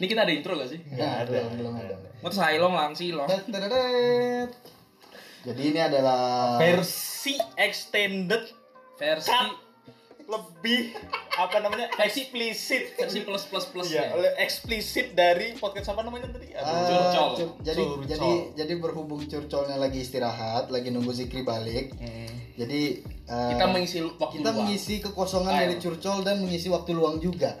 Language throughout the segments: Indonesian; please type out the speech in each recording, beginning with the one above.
Ini kita ada intro gak sih? Nggak ada, belum ada. Mau sailong lang silong. Tet, tet, tet. Jadi ini adalah versi extended Versi cut lebih apa namanya eksplisit versi plus plus plus Iya, ya. oleh eksplisit dari podcast apa namanya tadi? Aduh, curcol. cur- jadi Curcol. jadi jadi berhubung curcolnya lagi istirahat, lagi nunggu Zikri balik. Hmm. Jadi eh, Kita mengisi waktu kita luang. mengisi kekosongan Ayo. dari curcol dan mengisi waktu luang juga.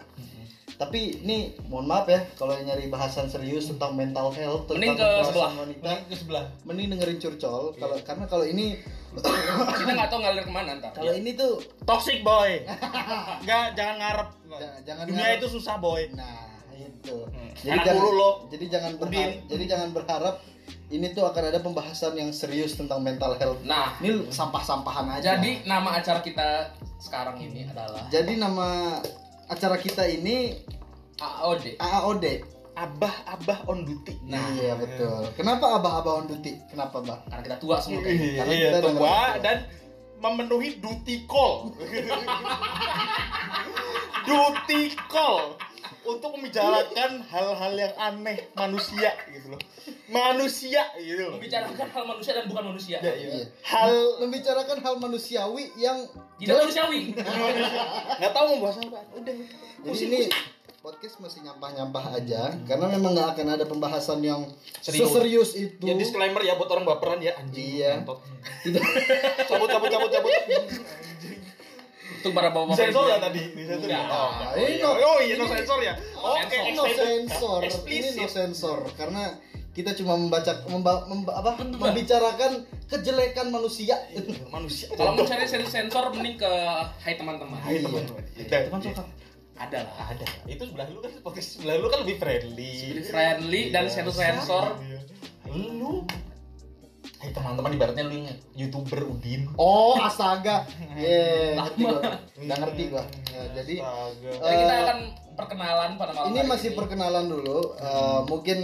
Tapi ini mohon maaf ya kalau nyari bahasan serius tentang mental health Mending tentang ke kekerasan sebelah. wanita, Mending ke sebelah. mending dengerin curcol kalau karena kalau ini Kita nggak tahu ngalir ke mana ntar. kalau ini tuh Toxic boy. Enggak, jangan ngarep. Jangan- jangan Dunia ngarep. itu susah boy. Nah, itu. Hmm. Jadi Anak jangan dulu lo. jadi jangan berharap, Udin. jadi jangan berharap ini tuh akan ada pembahasan yang serius tentang mental health. Nah, Ini sampah-sampahan aja. jadi nama acara kita sekarang ini adalah jadi nama acara kita ini AOD. AAOD. Abah-abah on duty. Nah, iya betul. Kenapa abah-abah on duty? Kenapa, Bah? Karena kita tua semua. kan? Iya, Karena iya, kita udah tua ngerti. dan memenuhi duty call. duty call untuk membicarakan hal-hal yang aneh manusia gitu loh. Manusia gitu loh. Membicarakan hal manusia dan bukan manusia. Ya, iya. Iya. Hal Membicarakan hal manusiawi yang Tidak manusiawi. nggak tahu mau bahas apa. Udah. Jadi ini podcast masih nyampah-nyampah aja karena memang nggak akan ada pembahasan yang Serius. serius itu. Ya disclaimer ya buat orang baperan ya anjing. Iya. Cabut cabut cabut cabut. Untuk para bapak-bapak. Sensor ini. ya tadi, sensor ya. Oh, oh, ini iya. no- oh iya no sensor ya. Oke, Sensor. no sensor. Ini no sensor karena kita cuma membaca memba, memba- apa, membicarakan kejelekan manusia. manusia. Kalau mau cari sen- sensor mending ke Hai teman-teman. Hai teman-teman. Dan- Teman suka. Ada lah. ada. Itu sebelah lu kan podcast sebelah lu kan lebih friendly. Lebih friendly dan Iya. sensor-sensor. Iya. Lu Hai teman-teman ibaratnya lu yang YouTuber Udin. Oh, astaga. Ye, ngerti gua. Nggak ngerti gua. Ya, jadi. Jadi kita akan perkenalan pada malam ini masih perkenalan dulu. Eh, mungkin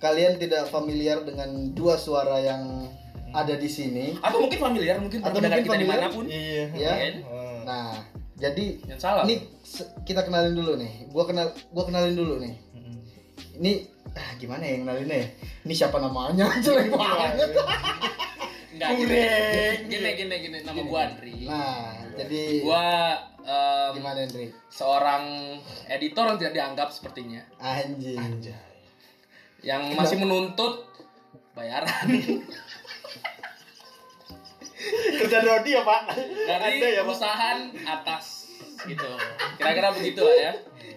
kalian tidak familiar dengan dua suara yang ada di sini. Atau mungkin familiar, mungkin Atau mungkin kita familiar. di mana pun. Iya. Ya. Iya. Hmm. Nah, jadi Yang salah. ini kita kenalin dulu nih. Gua kenal gua kenalin dulu nih. Hmm. Ini gimana ya yang kenalinnya ya? Ini siapa namanya? Jelek banget. Enggak gini. Kureng. Gini gini gini nama gua Andri. Nah, jadi Gua em, gimana Hendri? seorang editor yang tidak dianggap sepertinya, Anjing. Anjay. yang masih menuntut bayaran Kerja Rodi ya, Pak? dari Ada ya, Pak? perusahaan atas gitu. Kira-kira begitu lah ya.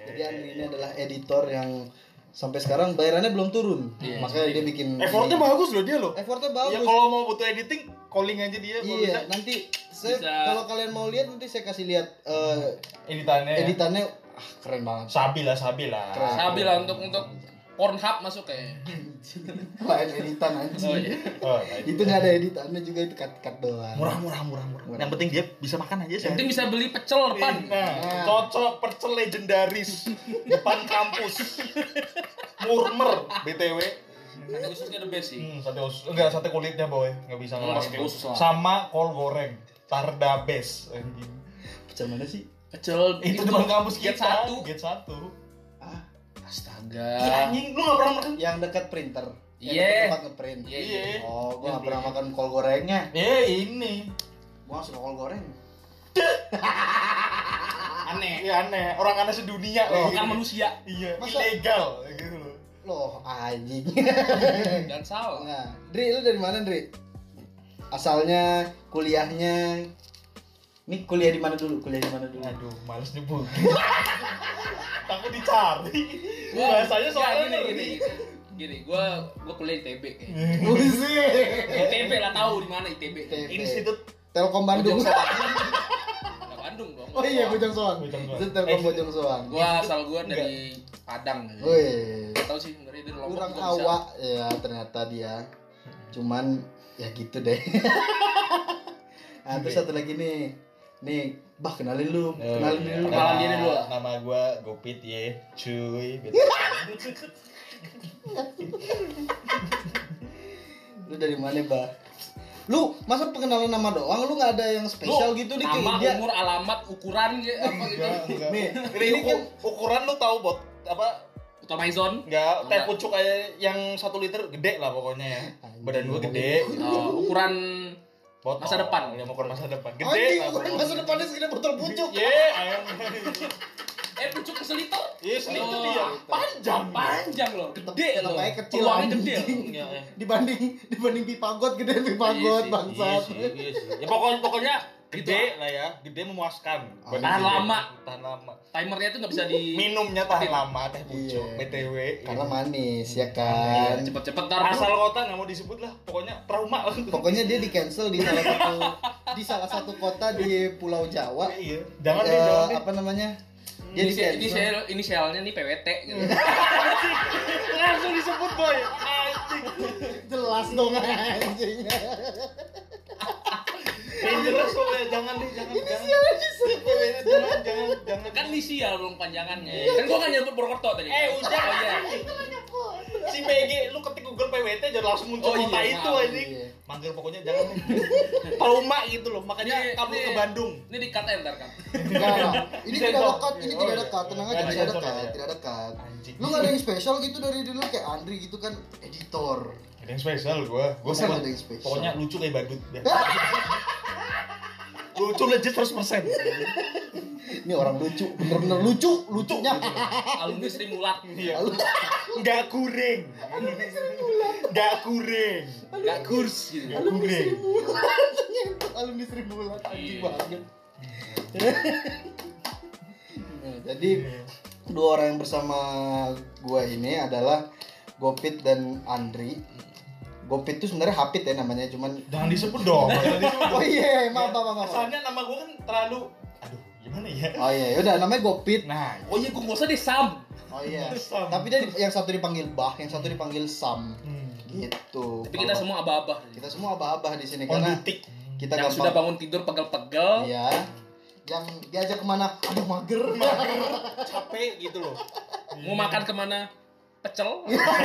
Jadi Andri ini adalah editor yang sampai sekarang bayarannya belum turun. Iya. Makanya dia bikin Effortnya ini. bagus loh dia loh. Effortnya Ya bagus. kalau mau butuh editing, calling aja dia kalau Iya, bisa. nanti saya kalau kalian mau lihat nanti saya kasih lihat eh, Editannya. editannya ah, keren banget. Sabi lah, sabi lah. Keren. Sabi lah untuk untuk Pornhub masuk kayak. Lain editan anjing. Oh iya. Oh, itu nggak ada editannya juga itu cut cut doang. murah murah murah murah. Murah. Yang penting dia bisa makan aja Yang sih. penting bisa beli pecel depan. Nah, cocok percel legendaris depan kampus. Murmer BTW. Ada khususnya the best sih. Hmm, sate usus. Enggak, sate kulitnya boy. Enggak bisa sate usus lah. Sama kol goreng. Tardabes anjing. Pecel mana sih? Pecel Itu depan kampus gate kita. satu. Gate satu. Astaga. Anjing, lu enggak pernah makan? yang dekat printer. Yang Iya. dekat tempat ngeprint. Iya, Iya. Oh, gua nggak pernah makan kol gorengnya. Eh, ini. Gua suka kol goreng. Aneh. Iya aneh, orang aneh sedunia loh. Bukan manusia. Iya, Masa- ilegal gitu loh. Loh, anjing. Dan salah. Nah, Dri, lu dari mana, Dri? Asalnya, kuliahnya. Ini kuliah di mana dulu? Kuliah di mana dulu? Aduh, males nyebut. Takut dicari. Gua Bahasanya soalnya gini gini. Gini, gua gua kuliah di ITB kayaknya. ITB lah tahu di mana ITB. Institut Telkom Bandung. Bandung dong. Oh iya, Bojong Soang. Bojong Soang. Itu Telkom Bojong Soang. Gua asal gua dari Padang. gitu. Wih, Nggak tahu sih dari dari Lombok. kurang awak ya ternyata dia. Cuman ya gitu deh. nah, terus satu lagi nih. Nih, bah kenalin lu, kenalin diri lu. Kenalan Nama- diri dulu lah. Nama gua Gopit ye, cuy. Gitu. Lu dari mana, Bah? Lu masa pengenalan nama doang lu nggak ada yang spesial gitu di Nama, dia? umur, alamat, ukuran gitu apa gitu. Enggak, enggak. Nih, Ini, ini kan uku- ukuran lu tahu bot apa Botol Maison. Enggak, teh pucuk kayak yang satu liter gede lah pokoknya ya. Badan gua gede. Oh, ukuran Botol. Masa depan. Ya mau masa depan. Gede Anjing, masa depannya segede botol pucuk. Ayam. eh pucuk ke seliter. Iya, Oh, dia. Panjang. Panjang loh, gede loh. aja kecil Peluangnya gede. Iya, iya. Dibanding dibanding pipa got gede pipa Iya got bangsat. Iya iya sih. Ya pokoknya pokoknya gede lah ya, gede memuaskan. Oh, tahan gede. lama. Tahan lama. Timernya tuh nggak bisa di Minumnya tahan lama teh pucuk, Iya. BTW. Karena manis ya Iya, kan. cepet-cepet ntar. Asal kota nggak mau disebut lah, pokoknya trauma. Pokoknya dia di cancel di salah satu di salah satu kota di Pulau Jawa. Iya. Jangan deh, Eh, jangan deh. apa namanya? Dia di Inisial, cancel. inisial, inisialnya nih PWT gitu. Langsung disebut boy. Anjing. Jelas dong anjing. Dangerous soalnya jangan deh, jangan. Disebut. Jangan, jangan, jangan. kan inisial dong panjangannya. Kan gua nggak nyebut Purwokerto tadi. Eh, udah. Oh iya. Si BG, lu ketik Google PWT jadi langsung muncul Oh, iya, kota itu maaf. anjing. Iya. Manggil pokoknya jangan deh. Trauma gitu loh, makanya Ini- ini- ke Bandung. Ini di cut ntar kan. Enggak. Ini tidak dekat, ini Oh, tidak iya. dekat. Tenang aja, tidak dekat, ya? tidak dekat. Lu nggak ada yang spesial gitu dari dulu kayak Andri gitu kan editor. Ada yang spesial gua. Gua pokok- ada yang spesial? Pokoknya lucu kayak badut. lucu legit 100%. Ini orang lucu, bener-bener lucu, lucunya. Alumni Sri Mulat. Iya. Enggak kuring. Enggak kuring. Gak kurs gitu. Enggak kuring. Alumni Sri Mulat anjing banget. Nah, jadi dua orang yang bersama gua ini adalah Gopit dan Andri. Gopit itu sebenarnya Hapit ya namanya, cuman Jangan disebut dong. Oh iya, maaf, maaf, maaf, maaf. Soalnya nama gua kan terlalu aduh, gimana ya? Oh iya, udah namanya Gopit. Nah, Oh iya, gua nggak usah deh Sam. Oh iya. Sam. Tapi dia di- yang satu dipanggil Bah, yang satu dipanggil Sam. hmm. Gitu. Tapi kita semua abah-abah. kita semua abah-abah di sini karena kita yang sudah bangun tidur pegel-pegel. Iya. Yang diajak ke mana? Aduh mager. capek gitu loh. Mau makan ke mana? Pecel.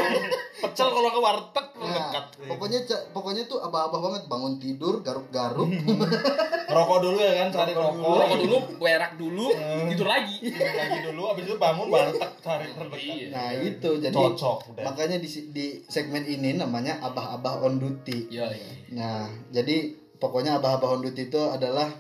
Pecel kalau ke warteg Nah, dekat. pokoknya pokoknya tuh abah-abah banget bangun tidur garuk-garuk. rokok dulu ya kan, cari Rokok rokok. Rokok dulu, berak dulu, tidur lagi. lagi dulu abis itu bangun warteg cari terdekat. Iya. nah itu jadi Cocok udah. makanya di di segmen ini namanya abah-abah on duty. Iya, iya. Nah jadi pokoknya abah-abah on duty itu adalah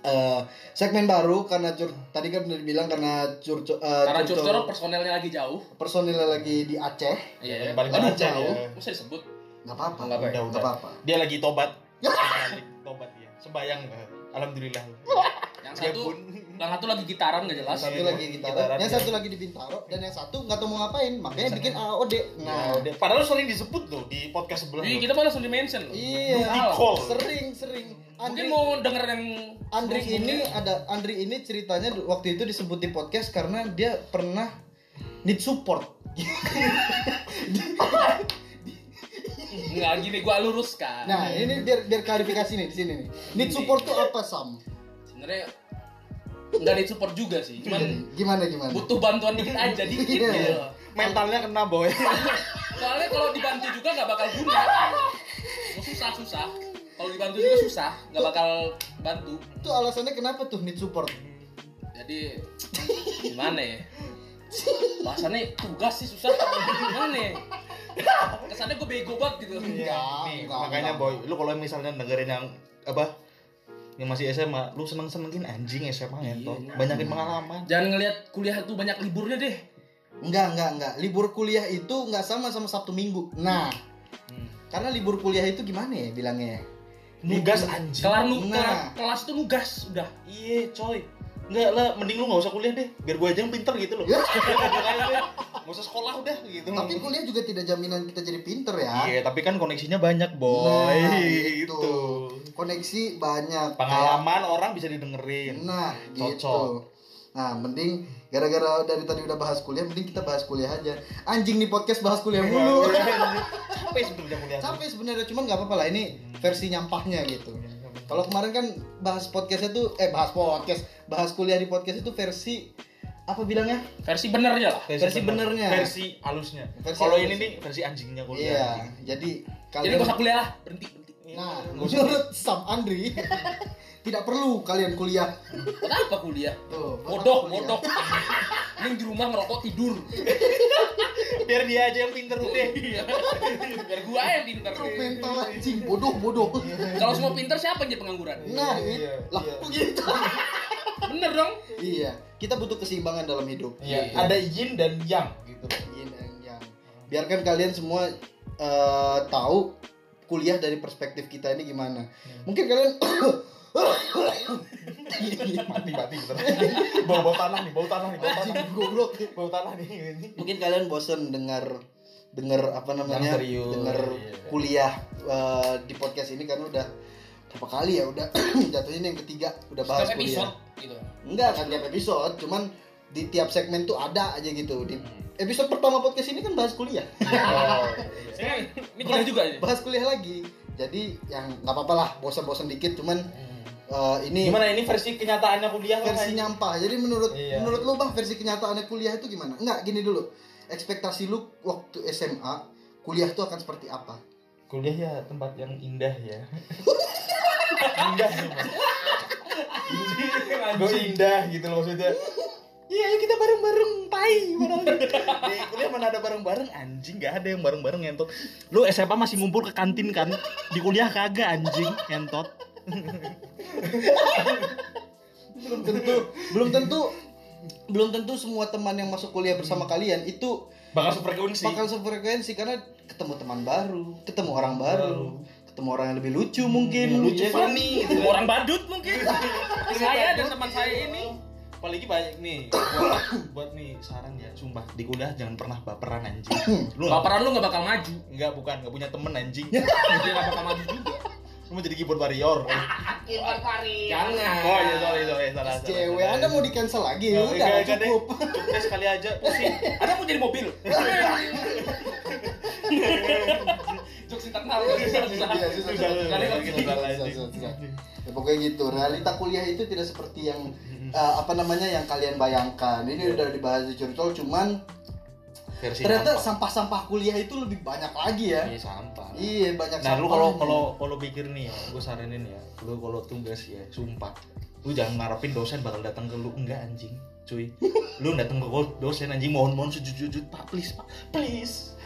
eh, segmen baru karena cur tadi kan udah dibilang karena cur eh, Karena curcol- curcol personelnya lagi jauh. personilnya lagi di Aceh Iya. Yang paling Aduh, Aceh jauh. ya. Disebut? nggak apa-apa Nggak apa-apa. Udah, udah. apa-apa Dia lagi tobat. Balik, tobat dia. Sembayang. Alhamdulillah. Yang satu, yang satu lagi gitaran nggak jelas. satu Iya, lagi gitaran, gitaran, yang ya. satu lagi di Bintaro dan yang satu nggak tahu mau ngapain. Makanya bikin AOD Nah, nah. Padahal sering disebut tuh di podcast sebelumnya. Iya, kita malah di mention loh. iya. Call. sering sering. Andri Mungkin mau denger yang Andri ini ada Andri ini ceritanya waktu itu disebut di podcast karena dia pernah need support. Nggak gini, gua luruskan. nah ini biar biar klarifikasi nih di sini nih. Need support tuh apa Sam? Sebenarnya nggak di support juga sih, cuman gimana gimana butuh bantuan dikit aja, dikit Iya. gitu. Mentalnya kena boy. Soalnya kalau dibantu juga nggak bakal guna. Susah susah. Kalau dibantu juga susah, nggak bakal bantu. itu alasannya kenapa tuh need support Jadi gimana ya? Bahasannya tugas sih susah. Gimana ya? Kesannya gue bego banget gitu. Enggak, Nih, enggak, makanya enggak. boy, lu kalau misalnya dengerin yang apa yang masih SMA, lu seneng senengin anjing SMA ngentot, Iya. banyakin pengalaman. Jangan ngelihat kuliah tuh banyak liburnya deh. enggak enggak enggak libur kuliah itu enggak sama sama Sabtu Minggu nah Hmm. karena libur kuliah itu gimana ya bilangnya Nugas anjing. Kelar nu Nah. kelas tuh nugas udah. Iya coy. Enggak lah, mending lu gak usah kuliah deh, biar gua aja yang pinter gitu loh. Ya. Gak usah sekolah udah gitu. tapi kuliah juga tidak jaminan kita jadi pinter ya Iya, tapi kan koneksinya banyak boy. Nah, gitu. itu. Koneksi banyak Pengalaman orang bisa didengerin. Nah, Cocok. gitu. Nah, mending gara-gara dari tadi udah bahas kuliah, mending kita bahas kuliah aja. Anjing nih podcast bahas kuliah mulu. Capek sebetulnya kuliah. Capek sebenarnya, cuman nggak apa-apa lah. Ini versi nyampahnya gitu. Kalau kemarin kan bahas podcastnya tuh, eh bahas podcast, bahas kuliah di podcast itu versi apa bilangnya? Versi benernya lah. Versi benernya. Versi halusnya. Versi Kalau ini nih versi anjingnya kuliah. Iya, jadi Jadi gak usah kuliah lah, berhenti. Nah, Nggak usah. menurut Sam Andri, tidak perlu kalian kuliah. Kenapa kuliah? Tuh, Bodoh, kuliah? bodoh. Mending di rumah ngerokok tidur. Biar dia aja yang pinter udah. Iya. Biar gua yang pinter. Terus mental anjing, bodoh, bodoh. Kalau semua pinter siapa yang jadi pengangguran? Nah, Iya, lah iya. kok gitu. Bener dong. Iya, kita butuh keseimbangan dalam hidup. Iya, ada yin dan yang gitu. Yin and yang. Biarkan kalian semua eh, tahu kuliah dari perspektif kita ini gimana. Mungkin kalian Mati mati. Bau bau tanah nih, bau tanah nih, bau tanah. goblok. Bau tanah nih ini. Mungkin kalian bosen dengar dengar apa namanya? Dengar Iya. kuliah eh, di podcast ini karena udah berapa kali ya udah jatuhnya ini yang ketiga udah bahas kuliah. episode gitu. Enggak kan tiap episode, cuman di tiap segmen tuh ada aja gitu. Di episode pertama podcast ini kan bahas kuliah. Oh. Eh, ini kuliah juga ini. bahas kuliah lagi. Jadi yang nggak apa-apa lah, bosan-bosan dikit cuman eh, ini Gimana ini versi kenyataannya kuliah kan? versi nyampah. Jadi menurut Iya. menurut lu bah versi kenyataannya kuliah itu gimana? Enggak, gini dulu. Ekspektasi lu waktu SMA kuliah tuh akan seperti apa? Kuliah ya tempat yang indah ya. indah ya, Mas. Gue indah gitu loh maksudnya. Iya, ayo kita bareng-bareng, tai bareng. Di kuliah mana ada bareng-bareng anjing, gak ada yang bareng-bareng ngentot. Lu SMA masih ngumpul ke kantin kan? Di kuliah kagak anjing, ngentot. Belum tentu, belum tentu belum tentu semua teman yang masuk kuliah bersama kalian itu Bakal sefrekuensi. bakal sefrekuensi karena ketemu teman baru, ketemu orang baru, ketemu orang yang lebih lucu mungkin, lucu ya kan? funny gitu. Orang badut mungkin. saya dan teman saya ini. Apalagi banyak nih buat, buat nih saran ya sumpah di kuliah jangan pernah baperan anjing lu nggak- Baperan lu gak bakal maju. nggak bukan nggak punya temen anjing Dia gak bakal maju juga. lu mau jadi keyboard warrior Jangan. oh iya sorry sorry salah salah, Cewek. Anda mau di cancel lagi? Ya, Udah, deh. cukup. cukup deh sekali aja pusing Ada mau jadi mobil. Jokes internal. Susah, susah. Iya, susah, Susah, susah. susah, susah. Ya, pokoknya gitu. Realita kuliah itu tidak seperti yang eh, apa namanya yang kalian bayangkan. Ini udah dibahas di curcol, cuman versi ternyata sampah-sampah kuliah itu lebih banyak lagi ya. iya sampah. Iya, banyak nah lu sampah. kalau kalau kalau pikir nih ya gue saranin ya lu kalau tugas ya sumpah. Lu jangan ngarepin dosen bakal datang ke lu. Enggak anjing cuy. Lu datang ke dosen anjing mohon mohon sujud-sujud pak please pak please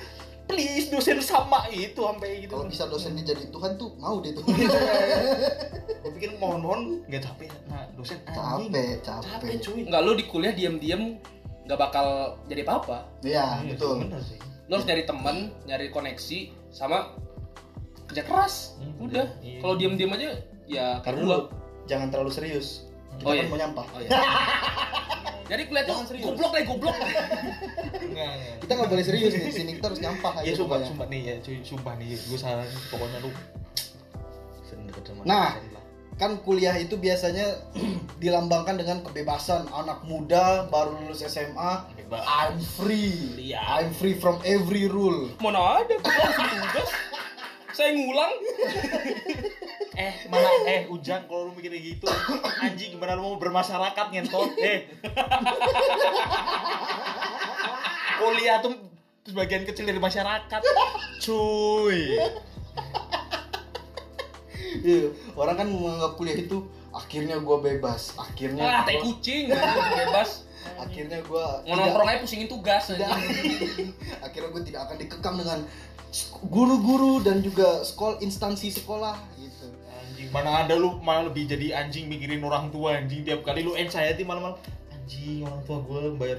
please dosen sama itu sampai gitu kalau bisa dosennya jadi Tuhan tuh mau deh tuh. gue pikir mohon mohon nggak capek nah dosen capek, capek capek. cuy Enggak lu di kuliah diam-diam gak bakal jadi apa-apa. Iya, Iya, betul. bener sih Lu harus nyari teman, nyari koneksi sama kerja keras. Hmm, Udah. iya. Kalau diam-diam aja ya Karena lu jangan terlalu serius. Kita Oh, kan iya. mau nyampah. Oh, iya. Jadi kuliah tuh serius. goblok deh, goblok. Enggak, enggak. Kita nggak boleh serius nih. Sini kita harus nyampah aja. Ya sumpah, pokoknya. sumpah nih ya, cuy, sumpah nih, gue saran pokoknya lu Nah. kan kuliah itu biasanya dilambangkan dengan kebebasan anak muda baru lulus SMA Bebas. I'm free. I'm free from every rule Mana ada tugas. Saya ngulang. Eh, mana eh Ujang kalau lu mikirnya gitu, anjing gimana lu mau bermasyarakat ngentot? Eh. Kuliah tuh sebagian kecil dari masyarakat. Cuy. Iya, orang kan menganggap kuliah itu akhirnya gue bebas akhirnya Ah, tai gua- kucing. Bebas. akhirnya gue nongkrong aja pusingin tugas aja. akhirnya gue tidak akan dikekang dengan guru-guru dan juga sekolah instansi sekolah gitu mana ada lu malah lebih jadi anjing mikirin orang tua anjing tiap kali lu anxiety malam-malam. Anjing, orang tua gue bayar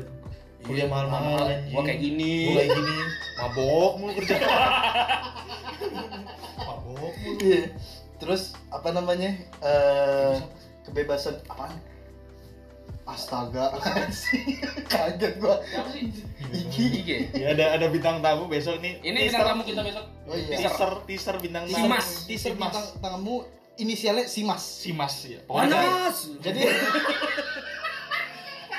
kuliah mahal-mahal anjing. Gua kayak gini. Gua kayak gini. Mabok mulu kerja. Mabok mulu. Iya. Terus apa namanya? Eh kebebasan apaan? Astaga, kaget gua. Iki. IG. Ya ada ada bintang tamu besok nih. Ini bintang tamu kita besok. Oh iya. Teaser teaser bintang Si tamu. Mas. Teaser bintang tamu inisialnya si Mas. Si Mas ya. Pokoknya Panas. Jadi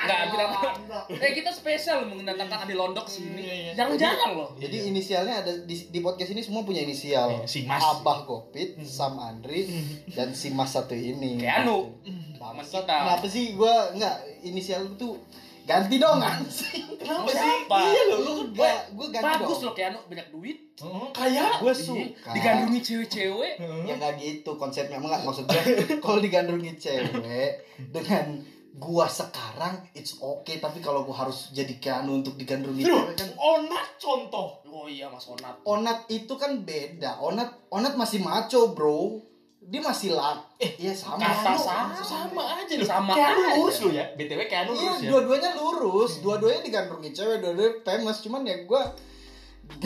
Enggak, bintang Eh, kita spesial mendatangkan Adi Londok Iya, sini. iya. Jarang-jarang loh. jadi inisialnya ada di, di podcast ini semua punya inisial. Iya, si Mas. Abah Kopit, Sam Andri, dan si Mas satu ini. Anu. Gitu. Teman Bangsat, kita. Kenapa sih gua enggak inisial itu Ganti dong anjing. Kenapa sih? siapa? Iya loh, lu kan Enggak, gue ganti Bagus dong. loh Keanu banyak duit. Oh, kayak Gue Iya, suka. Digandrungi cewek-cewek. Ya nggak gitu konsepnya enggak maksud gue kalau digandrungi cewek dengan gua sekarang it's okay tapi kalau gua harus jadi Keanu untuk digandrungi cewek kan onat contoh. Oh iya Mas Onat. Onat itu kan beda Onat Onat masih maco bro dia masih lak eh ya sama kata sama. Sama aja loh. Sama aja. lurus lo ya. BTW lu Iya, lurus ya. dua-duanya lurus, dua-duanya digandrungi cewek, dua-duanya famous, cuman ya gua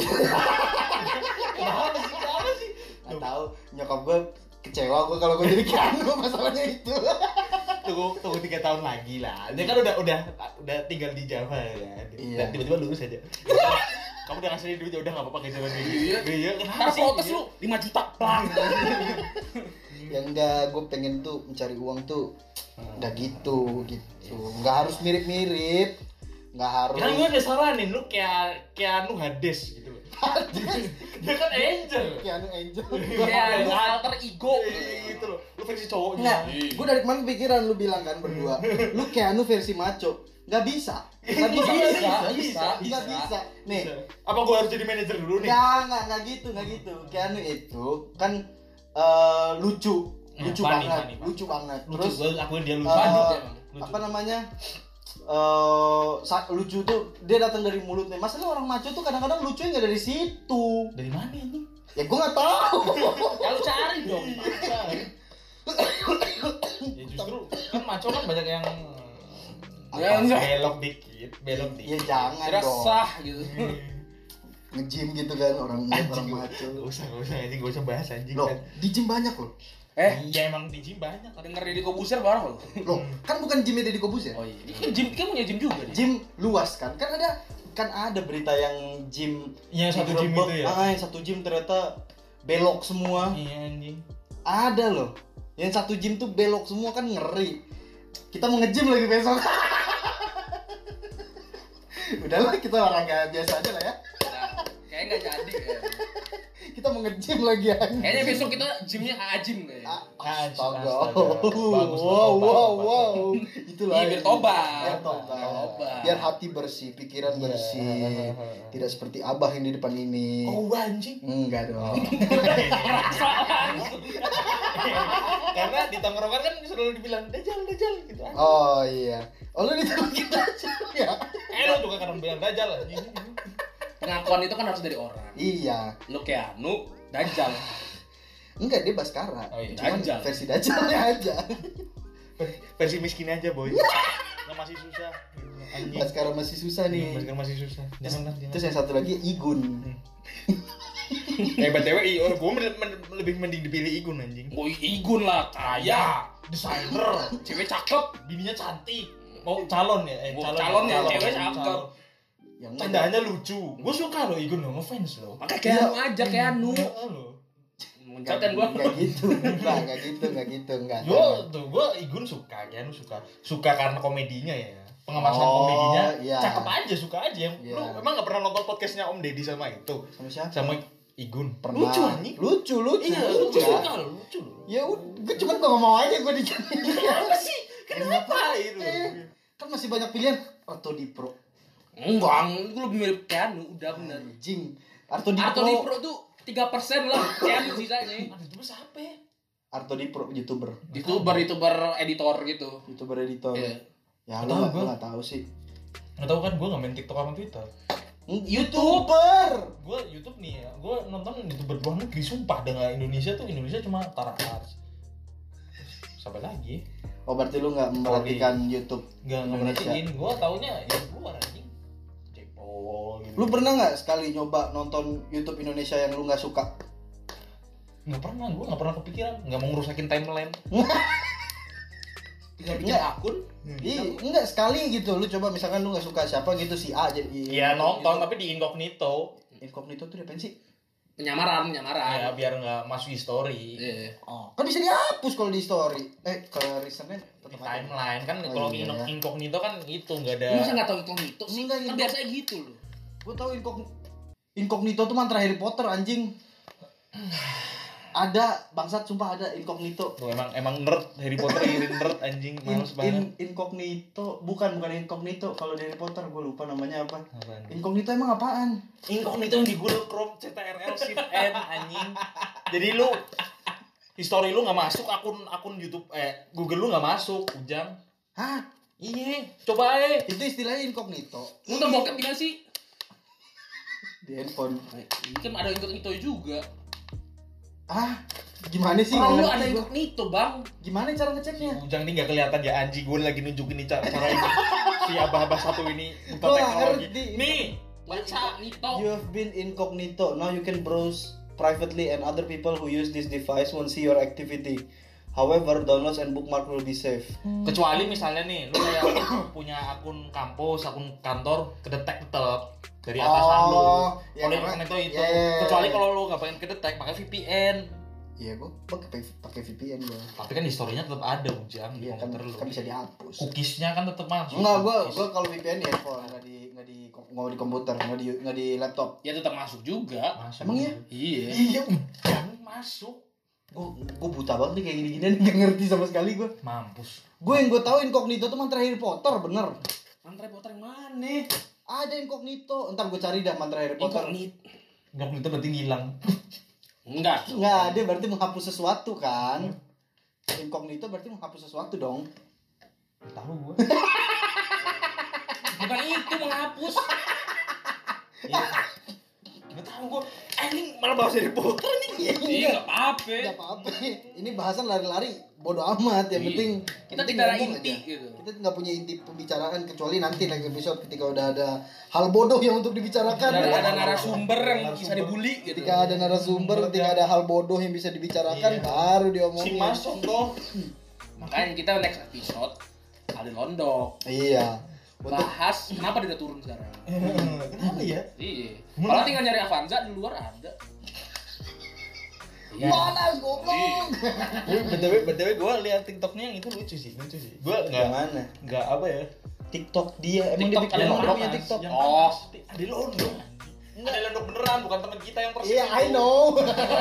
Kenapa sih? Kenapa sih? nggak tahu nyokap gua kecewa gua kalau gua jadi Keanu masalahnya itu. tunggu tunggu tiga tahun lagi lah dia kan udah udah udah tinggal di Java ya Iya. dan tiba-tiba lulus aja kamu udah ngasih duit ya udah nggak apa-apa kayak zaman dulu Iya. iya Ntar kenapa sih protes lu 5 juta. Plang. yang enggak gue pengen tuh mencari uang tuh nggak gitu gitu nggak harus mirip-mirip nggak harus kan gue udah saranin lu kayak kayak Anu Hades gitu dia kan angel. Keanu Angel. Iya, lu alter ego. Gitu loh. Lu versi cowoknya Nggak, gue dari kemarin pikiran lu bilang kan berdua Lu Keanu versi maco. Nggak bisa. Nggak bisa. Bisa, Nggak bisa, Nggak bisa. bisa. Nih. Bisa. apa gue harus jadi manajer dulu nih? Nggak, nggak gitu, nggak gitu. Keanu itu kan eh, lucu. Lucu funny, banget funny, funny. Lucu banget. Lucu Terus gue akuin dia lucu. eh. Lucu. apa namanya eh sa- lucu tuh dia datang dari mulutnya. Masalah orang maco tuh kadang-kadang lucunya nggak dari situ. Dari mana ini? Ya gue nggak tahu. Ya lu cari dong. ya justru kan maco kan banyak yang Ya, belok dikit belok ya dikit. jangan Kira dong. sah gitu. nge-gym gitu kan orang orang Anjing, maco. Gak usah, gak usah, anjing, gak usah bahas anjing loh kan. di gym banyak loh Eh, Iya emang di gym banyak denger Deddy Kobuser bareng lo. loh kan bukan gymnya Deddy Kobus ya Oh iya. Kan Jim kan punya Jim juga dia. gym luas kan kan ada kan ada berita yang gym Iya, satu gym itu ya? ah yang satu gym ternyata belok semua Iya anjing ada loh yang satu gym tuh belok semua kan ngeri kita mau nge-gym lagi besok udahlah kita orang kayak biasa aja lah ya Nah, Kayaknya nggak jadi. ya. Kita mau nge-gym lagi ya Kayaknya besok kita gymnya Ajim kayaknya. Ah, Astaga. Astaga. Bagus, Wow, wow, wow. Itulah. Iya, biar tobat. Biar tobat. Biar hati bersih, pikiran Iya. bersih. Tidak seperti abah yang di depan ini. Oh anjing Enggak dong. Karena di tongkrongan kan selalu dibilang Dajjal, Dajjal gitu Oh iya. Oh lu ditolongin aja ya? Eh lu juga kadang bilang Dajjal anjing Pengakuan itu kan harus dari orang. Iya. Lu Keanu, Dajjal. Enggak dia Baskara. Oh iya. Cuman Dajjal. versi Dajjalnya aja. Versi miskin aja boy Yang masih susah Anjing Baskara masih susah nih. Masker masih susah Jangan lah Terus yang satu lagi Igun. Eh BTW i- oh, gue men- men- lebih mending dipilih Igun anjing Boy Igun lah, kaya. desainer Cewek cakep. bininya cantik mau calon ya eh, Oh, calon ya, cewek cakep. Yang lucu gue suka loh Igun lo ngefans lo Makanya Keanu aja, Keanu. Iya, lo Mencatat gua. Enggak gitu. Enggak, enggak gitu, enggak gitu, enggak. gue tuh gue Igun suka Keanu suka suka karena komedinya ya pengemasan Oh, komedinya iya. cakep aja suka aja Iya. lu emang gak pernah nonton podcastnya Om Deddy sama itu Sama siapa? sama Igun Pernah. lucu anjing Lucu, lucu. iya lucu. gue suka lo lucu lo Ya udah, gue cuma gak mau aja gue di kenapa sih kenapa itu Eh, kan masih banyak pilihan Arto di Pro Enggak, gue lebih mirip Keanu, udah bener. anjing. Arto di Arto di Pro Pro tuh 3% lah, Keanu sisanya. Aduh, itu siapa ya? Arto di Pro youtuber. Youtuber, youtuber editor gitu. youtuber editor. Iya. ya Nggak lu tahu gak, gak tahu sih. Gak tau kan gue gak main TikTok sama Twitter. Youtuber! Gue Youtube nih ya. Gue nonton youtuber luar negeri Sumpah. Dengan Indonesia tuh Indonesia cuma Tara Ars Sampai lagi? Oh berarti lu gak memperhatikan YouTube? Gak Indonesia. ngertiin. Gue taunya ya lu pernah nggak sekali nyoba nonton YouTube Indonesia yang lu nggak suka Gak pernah Gue gak pernah kepikiran Gak mau ngerusakin timeline Tinggal bikin akun. Iya, enggak sekali gitu. Lu coba misalkan lu nggak suka siapa gitu si A jadi. Iya nonton Tapi di incognito Incognito tuh diapain sih? Penyamaran, Ya penyamaran. biar gak masuk history Iya. Oh, kan bisa dihapus kalau di story. Eh, kalau recentnya Di timeline kan Oh, kalau iya. inco- incognito kan itu nggak ada Lu masa nggak tahu incognito sih? Enggak, Kan biasanya gitu loh. Gua tahu incognito. Incognito tuh mantra Harry Potter anjing. ada bangsat sumpah ada incognito Lu emang emang nerd Harry Potter irin nerd anjing in, males in, banget. incognito bukan bukan incognito kalau di Harry Potter gue lupa namanya apa Apaan? incognito emang apaan Incognito yang di Google Chrome CTRL Shift N anjing. Jadi lu history lu nggak masuk akun akun YouTube eh Google lu nggak masuk ujang. hah Iya, coba aja. itu istilahnya incognito Lu udah bokep tinggal sih. Di handphone. Ini kan ada incognito juga. ah gimana sih? Kalau ada incognito, Bang. gimana cara ngeceknya? Ujang ini nggak kelihatan ya anjing. Gue lagi nunjukin nih cara, cara ini. Si abah-abah satu ini buta teknologi. ngerti. Nih, Baca incognito. you have been incognito. Now you can browse privately and other people who use this device won't see your activity. However downloads and bookmark will be safe. Kecuali misalnya nih lu kayak punya akun kampus, akun kantor kedetek tetep dari atasan lu. Oh, ya, Kalau karena- itu, ya, ya, ya, kecuali ya. kalau lu nggak pengen kedetek pakai VPN. iya gua pakai pakai VPN gua Tapi kan historinya tetap ada ujang di iya kan, lu. kan bisa dihapus Cookiesnya kan tetap masuk. Enggak, gua gua kalau VPN di handphone, enggak di enggak di nggak di komputer, enggak di enggak di laptop. Ya tetap masuk juga. Masuk. Emang iya? Iya. Iya, ujang masuk. Gua gua buta banget nih kayak gini-gini enggak ngerti sama sekali gua. Mampus. Gue yang gue tahu incognito tuh mantra Harry Potter, bener. Mantra Potter yang mana? Ada incognito. Ntar gue cari dah mantra Harry Potter. Incognito. Incognito berarti ngilang. Enggak. Enggak, dia berarti menghapus sesuatu kan. Incognito berarti menghapus sesuatu dong. Tahu gua. Bukan itu menghapus. Iya. Nggak tahu gua. Eh, ini malah bahas Harry Potter nih. Iya, enggak apa-apa. Enggak apa-apa. Ini bahasan lari-lari. Bodoh amat. Yang Iya. penting Kita penting tidak ada inti aja. gitu. Kita nggak punya inti pembicaraan kecuali nanti next episode ketika udah ada hal bodoh yang untuk dibicarakan. Dan ada narasumber yang bisa dibully gitu. ketika ada narasumber, ketika ada hal bodoh yang bisa dibicarakan, Iya. baru Si diomongin. Mas contoh. Makanya kita next episode ada londok Iya. Bahas kenapa dia udah turun sekarang. Kenapa ya? Iya. Kalau tinggal nyari Avanza di luar ada. Iya. mana goblok? Tapi btw btw gue lihat tiktoknya yang itu lucu sih lucu sih gue nggak mana? nggak apa ya TikTok dia emang TikTok dia bikin punya. TikTok. yang Oh. ada londok ada londok beneran bukan teman kita yang persis Iya, itu. I know.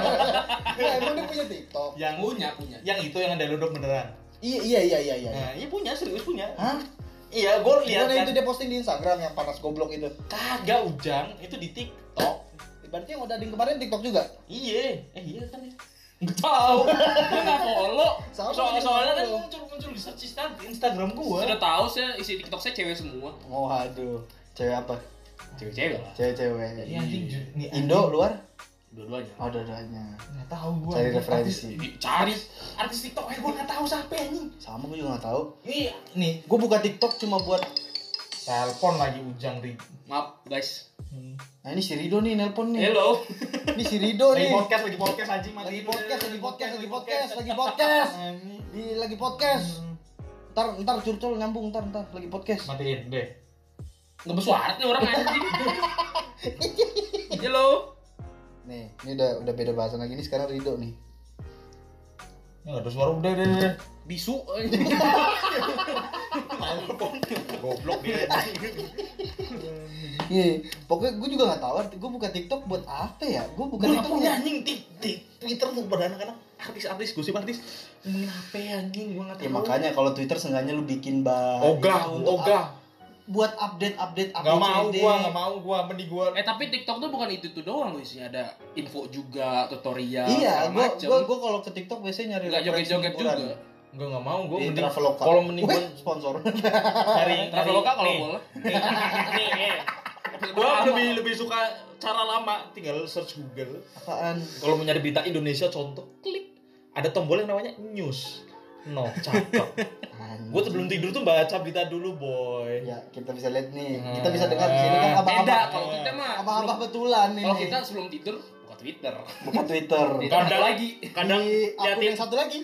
Nah, emang dia punya TikTok. yang Punya, punya. yang itu yang ada londok beneran Iya, iya, iya, iya, iya. nah iya punya serius punya Hah? Iya gue lihat Gimana kan itu dia posting di Instagram yang panas goblok itu? kagak ujang itu di tiktok Berarti yang udah yang kemarin TikTok juga? iya eh iya kan ya Nggak tahu. Gua nggak follow. Sama soalnya kan follow. muncul muncul di search Insta- Instagram gue Sudah tahu saya isi TikTok saya cewek semua. Oh, aduh. Cewek apa? Cewek-cewek lah. Cewek-cewek. Iya, Indo luar? Dua-duanya. Oh, dua-duanya. nggak tahu gue Cari referensi. Ih, Cari. artis tiktok eh gue nggak tahu siapa anjing Sama gue juga gak tahu. ini nih Gue buka TikTok cuma buat telepon lagi ujang di Maaf guys. Nah ini si Rido nih nelpon nih. Hello. Ini si Rido lagi nih. podcast lagi podcast anjing mati Lagi podcast, lagi podcast, lagi podcast, lagi podcast. Di lagi podcast. Ntar ntar curcol nyambung ntar ntar lagi podcast. matiin deh Nggak bersuara nih orang anjing. Hello. Nih, ini udah udah beda bahasan lagi. Nih sekarang Rido nih. ya ada suara udah udah udah. Bisu. goblok dia. Iya, pokoknya gue juga gak tahu arti gue buka TikTok buat apa ya? Gue buka TikTok punya buat anjing. Di, di Twitter tuh pada anak-anak artis-artis gosip artis. Ngomongin apa ya anjing? Gue nggak tahu. Ya makanya kalau Twitter seenggaknya lu bikin bah ogah itu untuk ogah up- buat update-update nggak mau ABCD. gua nggak mau gua mending gua Eh tapi TikTok tuh bukan itu tuh doang loh isinya ada info juga, tutorial, Iya, segala gue macem. gue gue kalau ke TikTok biasanya nyari nggak referensi joget-joget juga. nggak nggak mau gua Di mending Traveloka. kalau mending gua sponsor. nyari Traveloka kalau boleh. nih, nih, gua lebih lebih suka cara lama tinggal search Google Apaan? kalau mau nyari berita Indonesia contoh klik ada tombol yang namanya news no cakep gue sebelum tidur tuh baca berita dulu boy Ya, kita bisa lihat nih. Hmm. Kita bisa dengar di sini kan Beda abang-abang. kalau kita mah. Sebelum- betulan nih. Kalau kita sebelum tidur buka Twitter. buka Twitter. Ada lagi. kadang Di akun liatin yang satu lagi.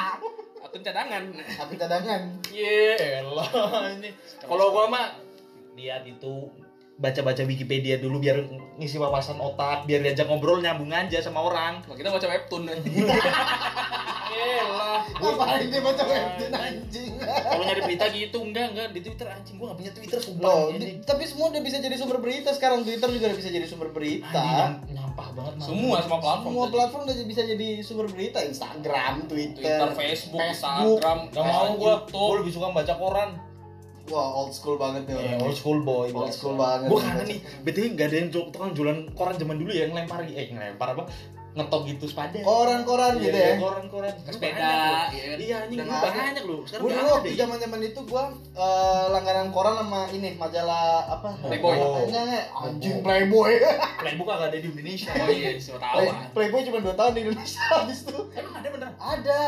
Akun cadangan. akun cadangan. Yelah ini kalau gua mah lihat itu baca-baca Wikipedia dulu biar ngisi wawasan otak, biar diajak ngobrol nyambung aja sama orang. Kalau kita baca webtoon Elah, Ngapain dia baca webtoon anjing? Kalau nyari berita gitu enggak enggak di Twitter anjing gua gak punya Twitter sumpah. Loh, anjing. di- tapi semua udah bisa jadi sumber berita sekarang Twitter juga udah bisa jadi sumber berita. Anjing, nyampah banget Mang. Semua semua platform. Semua platform udah bisa jadi sumber berita, Instagram, Twitter, Twitter, Facebook, Facebook. Instagram, Gak mau gua, YouTube. gua lebih suka baca koran. Wah, old school banget nih Ya, orang. old school boy. Old biasa. school banget. Gua kangen nih, betul nggak ada yang jual tukang jualan koran zaman dulu ya ngelempar eh ngelempar apa? Ngetok gitu sepada. Koran-koran gitu ya. Koran-koran. Sepeda, iya kan? Iya, anjing ada. banyak loh. Sekarang Gue waktu zaman zaman itu gua eh, langganan koran sama ini majalah apa? Playboy. Namanya, anjing Playboy. Playbook kagak ada di Indonesia. Oh iya, siapa tahu Play- ah. Playboy cuma 2 tahun di Indonesia habis itu. Emang ada beneran? Ada.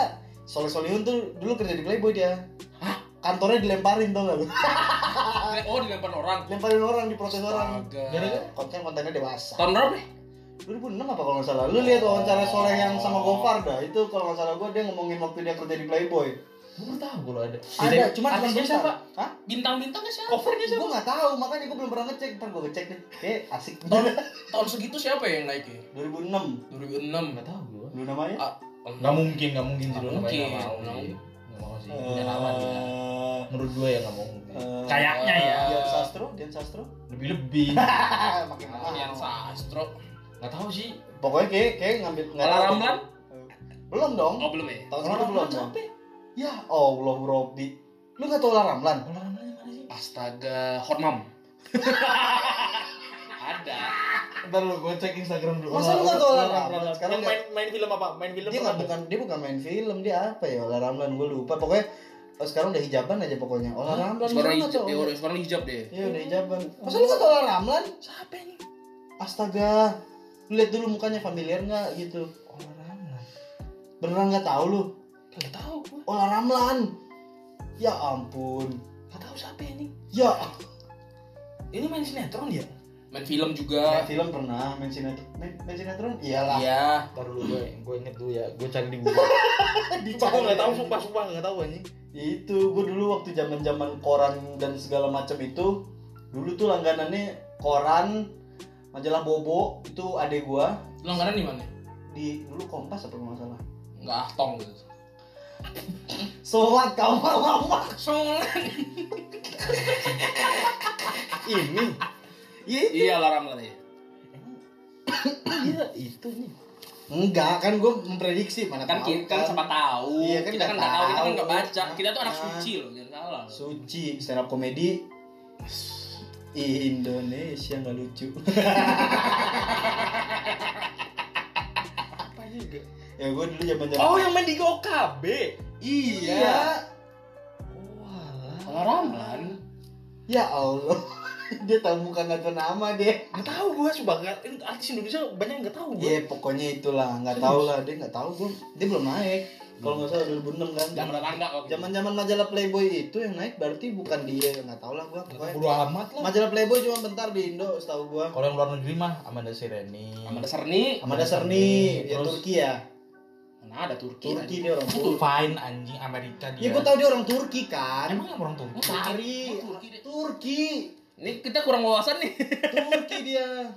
Soleh Solihun tuh dulu kerja di Playboy dia. Kantornya dilemparin tau gak lu? Oh, dilempar orang. Lemparin orang, diprotes orang. Astaga. Konten kontennya dewasa. Tahun berapa nih? 2006 apa kalau nggak salah? Lu lihat wawancara Soleh yang sama Gofar dah. Itu kalau nggak salah gua dia ngomongin waktu dia kerja di Playboy. Gua baru tahu kalau ada. Ada, cuma cuma siapa? Hah? Bintang-bintangnya siapa? Covernya siapa? Gue nggak tahu, makanya gue belum pernah ngecek. Ntar gue ngecek deh. Kayak asik. Tahun, tahun segitu siapa yang naik ya? 2006. 2006. Enggak tahu gua. Lu namanya? Ah, Nggak mungkin, nggak mungkin sih Nggak lu mungkin, namanya nggak mau nggak sih. sih. Punya nama dia. Eh, Menurut gua ya nggak mau. eh, Kayaknya ya. Dian Sastro, Dian Sastro. Lebih-lebih. Makin Yang sastro. Nggak tahu sih. Pokoknya kayak kayak ngambil nggak tahu. Ramlan? Belum dong. Oh, belum ya? Tahun segitu belum siapa? Ya Allah Robbi. Lu nggak tahu Olah Ramlan? Olah Ramlan yang mana sih? Astaga, Hotmam. Ada. Ntar lu gue cek Instagram dulu. Masa lu nggak tahu Olah Ramlan? Sekarang main main film apa? Main film dia apa? nggak bukan dia bukan main film dia apa ya Olah Ramlan gue lupa pokoknya oh, sekarang udah hijaban aja pokoknya Olah Ramlan Sekarang hijab, ya, udah- sekarang hijab deh. Iya udah hijaban. Masa lu nggak tahu Olah Ramlan? Siapa ini? Astaga, lu lihat dulu mukanya familiar nggak gitu? Olah Ramlan. Beneran nggak tahu lu? Gak tahu gua. Olah Ramlan. Ya ampun. Gak tahu siapa ini. Ya, Ini main sinetron ya? Main film main juga. film pernah, main sinetron, main, main sinetron? Iyalah. Iya. Ntar dulu gue, gue inget dulu ya. Gue cari di Google. Sumpah gue gak tahu, sumpah sumpah gak tahu anjing. Itu gue dulu waktu zaman zaman koran dan segala macam itu, dulu tuh langganannya koran, majalah Bobo itu adek gua Langganan di mana? di dulu Kompas apa nggak salah. Enggak ahtong gitu. Soat kau mama. Soalnya. Ini. Iya. Iya, larang lah ya. Iya itu nih. Enggak, kan gue memprediksi mana Kan tahu kita kan siapa tahu. Iya, kan kita kan nggak tahu, kita kan nggak baca. Kita tuh anak Ah. suci loh, jangan salah. Suci stand up komedi Indonesia nggak lucu. Apa juga? ya gue dulu zaman zaman. Oh yang main di OKB. Iya. Walah. Ramlan. Ya Allah. dia tahu muka nggak tahu nama dia. Gak tahu gue sumpah gak, artis Indonesia banyak yang gak tahu gue. Iya pokoknya itulah nggak tahu lah dia nggak tahu gue dia belum naik. Kalau nggak salah 2006 kan. Zaman tetangga kok. Zaman zaman majalah Playboy itu yang naik berarti bukan dia nggak tahu lah gue. Pokoknya Bodo amat lah. majalah Playboy cuma bentar di Indo setahu gue. Kalau yang luar negeri mah Amanda Sereni. Sama dasar nih. Amanda Serni, ya Turki ya. Mana ada Turki? Turki dia orang Turki. Fine anjing Amerika dia. Ya gue tahu dia orang Turki kan. Emang orang Turki? Cari Oh. Turki. Ini kita kurang wawasan nih. Turki dia.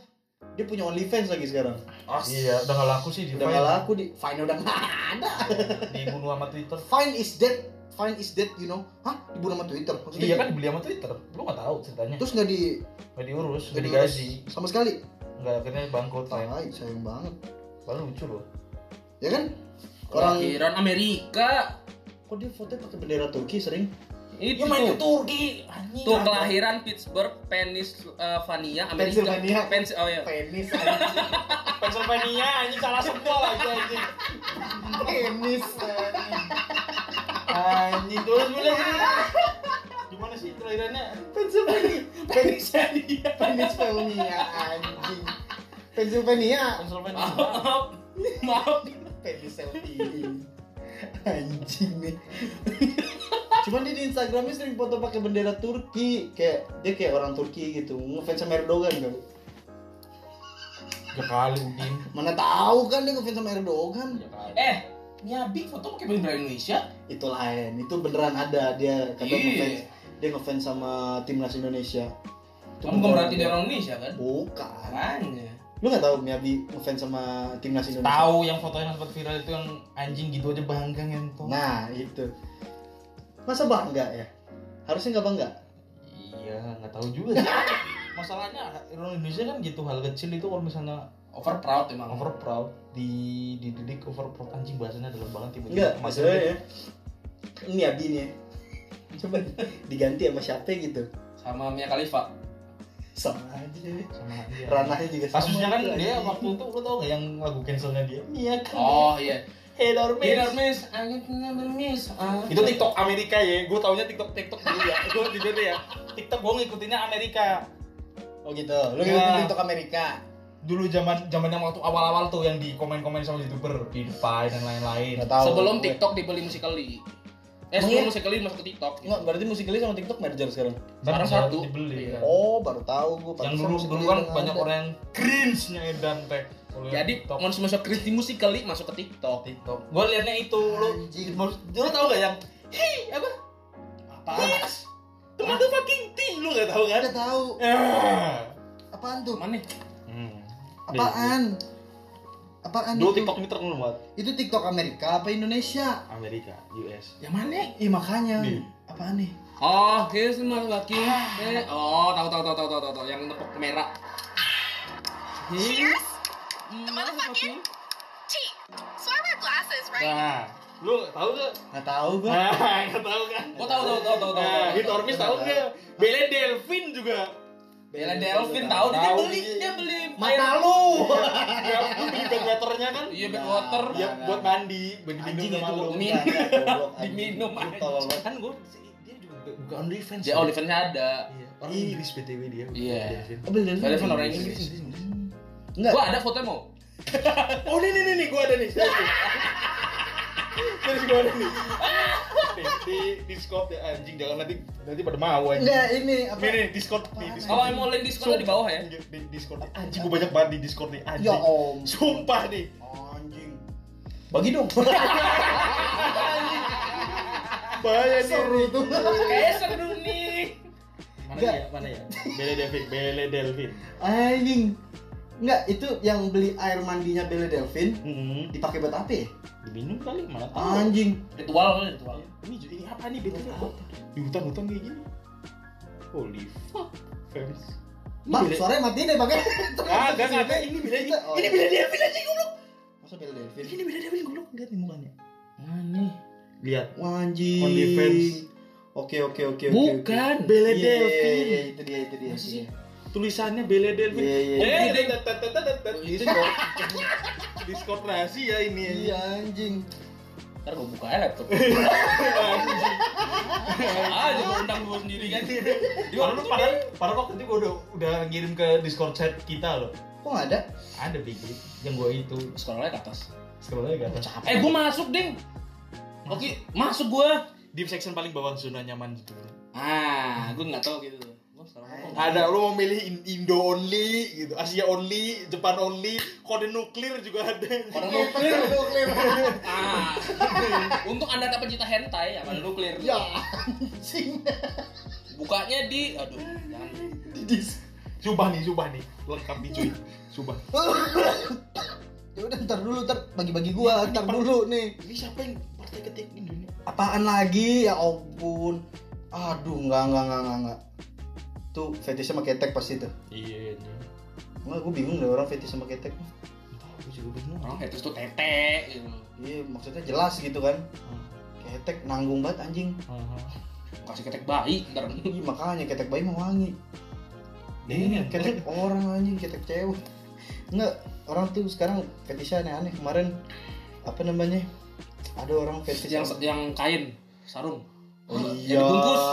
Dia punya OnlyFans lagi sekarang. Iya, udah gak laku sih di Udah gak laku di Vine udah nggak ada. Dibunuh sama Twitter. Vine is dead. Vine is dead, you know. Hah? Dibunuh sama Twitter. Maksudnya Iya kan dibeli sama Twitter. Lu gak tahu ceritanya. Terus nggak di Gak diurus, gak digaji. sama sekali. Gak akhirnya bangkrut. Tai, sayang banget. Padahal lucu loh. Ya kan? Orang Kelahiran Amerika. kok dia foto pakai bendera Turki sering? Itu Ya main ke tuh. Turki. Anjing. Tuh kelahiran Pittsburgh, Pennsylvania, Amerika. Pennsylvania. Pens oh ya. Penis Pennsylvania anjing salah semua lagi anjing. Penis. Anjing terus gue lagi. Gimana sih kelahirannya? Pennsylvania. Pennsylvania. Pennsylvania anjing. Pennsylvania. Pennsylvania. Maaf. Maaf. Pennsylvania. Anjing nih. Cuman dia di Instagramnya sering foto pakai bendera Turki, kayak dia kayak orang Turki gitu, ngefans sama Erdogan kan. Tiga kali Udin. Mana tahu kan dia ngefans sama Erdogan. Eh, Nyabi foto pakai bendera Indonesia. Itu lain, itu beneran ada dia kata Iya. ngefans dia ngefans sama timnas Indonesia. Kamu bukan berarti dia orang Indonesia kan? Bukan. Makanya. Lu nggak tahu Miyabi ngefans sama timnas Indonesia? Tahu yang fotonya sempat viral itu yang anjing gitu aja bangga ngento. Nah itu. Masa bangga ya? Harusnya nggak bangga. Iya, nggak tahu juga sih. Masalahnya orang Indonesia kan gitu hal kecil itu kalau misalnya Over proud emang. over proud di dididik over proud anjing bahasanya dalam banget tiba-tiba Enggak, masuk maksudnya ya. Miyabi nih ya. Coba diganti sama siapa gitu. Sama Mia Khalifa. Sama aja. sama dia. Ranahnya juga sama. Kasusnya kan dia waktu itu lo tau gak yang lagu cancelnya dia? Iya kan. Oh iya. Hey Dormis. Dinner miss, I never miss. Itu TikTok Amerika ya. Gue taunya TikTok TikTok dulu ya. Gue jujur ya. TikTok gue ngikutinnya Amerika. Oh gitu. Lu Ya. ngikutin TikTok Amerika. Dulu zaman zaman yang waktu awal-awal tuh yang di komen-komen sama youtuber, PewDiePie dan lain-lain. Sebelum. TikTok dibeli Musical.ly. Eh, sebelum? Musical.ly masuk ke TikTok. Enggak, berarti Musical.ly sama TikTok merger sekarang. Sekarang satu. dibeli Iya. kan. Oh, baru tahu gue. yang dulu dulu kan banyak orang yang cringe-nya Edan teh. Jadi, masuk Chris di Musical.ly masuk ke TikTok. TikTok. Gue liatnya itu lu lu tau gak yang hei apa? Apaan? Yes. Teman tuh fucking thing lu gak tau kan? Ada tahu. Ah. Apaan tuh? Mana? Hmm. Apaan? Apaan Dulu itu? TikTok ini terkenal banget. Itu TikTok Amerika apa Indonesia? Amerika, US. Yang mana? Ih makanya. Nih. Apaan nih? Oh, here's my lucky. Eh, oh, tahu tahu tahu tahu tahu tahu, tahu. yang tepuk merah. Cheers. Mana lucky? Tea. So I wear glasses, right? Nah, lu tau gak? Nggak tahu gue. Nah, gak tau kan? Gua tahu tahu tahu tahu tahu. Nah, tahu, Hit tahu. Ormis tau gak? Bele Delvin juga. Bella Delvin tahu dia Tahu, beli iya. dia beli Mata lu. Ya, beli backwaternya kan? Iya backwater. Ya, buat mandi, buat diminum sama lu. Goblok, anjing. Diminum, tolol banget. Kan gue, dia juga buka OnlyFans. Dia OnlyFans ada. Iya, orang Iya. Inggris BTW dia. Iya. Oh, Bella Delvin. Bella Delvin orang Inggris. Enggak. Gua ada fotonya mau. Oh, nih, nih, nih, nih, gue ada nih. Terus gue ada nih. Nih, di Discord ya anjing jangan nanti nanti pada mau anjing. Enggak, ini apa? Nih, nih, Discord nih, Discord. Kalau mau link Discord di bawah ya. Di Discord. nih. Anjing gue banyak banget di Discord nih, anjing. Ya om. Sumpah nih. Anjing. Bagi dong. Bahaya nih. Seru tuh. Kayak seru nih. Mana ya? Mana ya? Bele Delvin, Bele Delvin. Anjing. Enggak, itu yang beli air mandinya Bella Delvin Hmm. dipakai buat apa ya? Diminum kali, mana tahu. Anjing. Ritual kali ritual. Ini ini apa nih BTW? Di hutan-hutan kayak gini. Holy fuck. Fans. Mak, suaranya matiin deh pakai. Kagak, kagak. Ini Bele Oh, Ini iya. Bele Delvin anjing goblok. Masa Bella Delvin? Ini Bele Delvin goblok. Lihat nih mukanya. Mana? Lihat. Anjing. OnlyFans. Oke, oke, oke, oke. Bukan. oke. Bella Iya, Delvin. iya, iya, itu dia, itu dia. Masih sih? Tulisannya Bele Delvin. Iya, iya. Eh, tet, tet. Discord. Discord rahasia ini. Iya, anjing. Ntar gua buka aja laptop. Aja gua undang gua sendiri kan. Di Padahal, waktu padahal, padahal waktu itu gue udah, udah ngirim ke Discord chat kita loh. Kok nggak ada? Ada bigi yang gue itu. scroll aja ke atas. Scroll aja gak ada. Eh, gua masuk, Ding. Oke, masuk gua. Di section paling bawah zona nyaman gitu. Ah, gua nggak tahu gitu. Ada lu mau milih In- Indo only gitu, Asia only, Jepang only, kode nuklir juga ada. Kode nuklir. Ah. Untuk Anda tak pencinta hentai ya, kode nuklir. Ya, anjing. Bukanya di aduh, jangan. Dis. Subah nih, subah nih, lengkap nih cuy. Subah. Ya udah ntar dulu, ntar bagi-bagi gua, ntar dulu nih. Ini siapa yang partai ketik Indonesia? Apaan lagi? Ya ampun. Aduh, enggak, enggak, enggak, enggak. Tuh fetish sama ketek pasti tuh. Iya, ini. Enggak, gue bingung deh orang fetish sama ketek. Aku juga bingung. Orang fetish tuh tete gitu. Iya, maksudnya jelas gitu kan. Ketek nanggung banget anjing. Kasih ketek bayi ntar. Ih, makanya ketek bayi mau wangi. Ini ketek orang anjing, ketek cewek. Enggak, orang tuh sekarang fetishnya aneh-aneh. Kemarin apa namanya? Ada orang fetish yang yang kain sarung. Oh iya. dibungkus.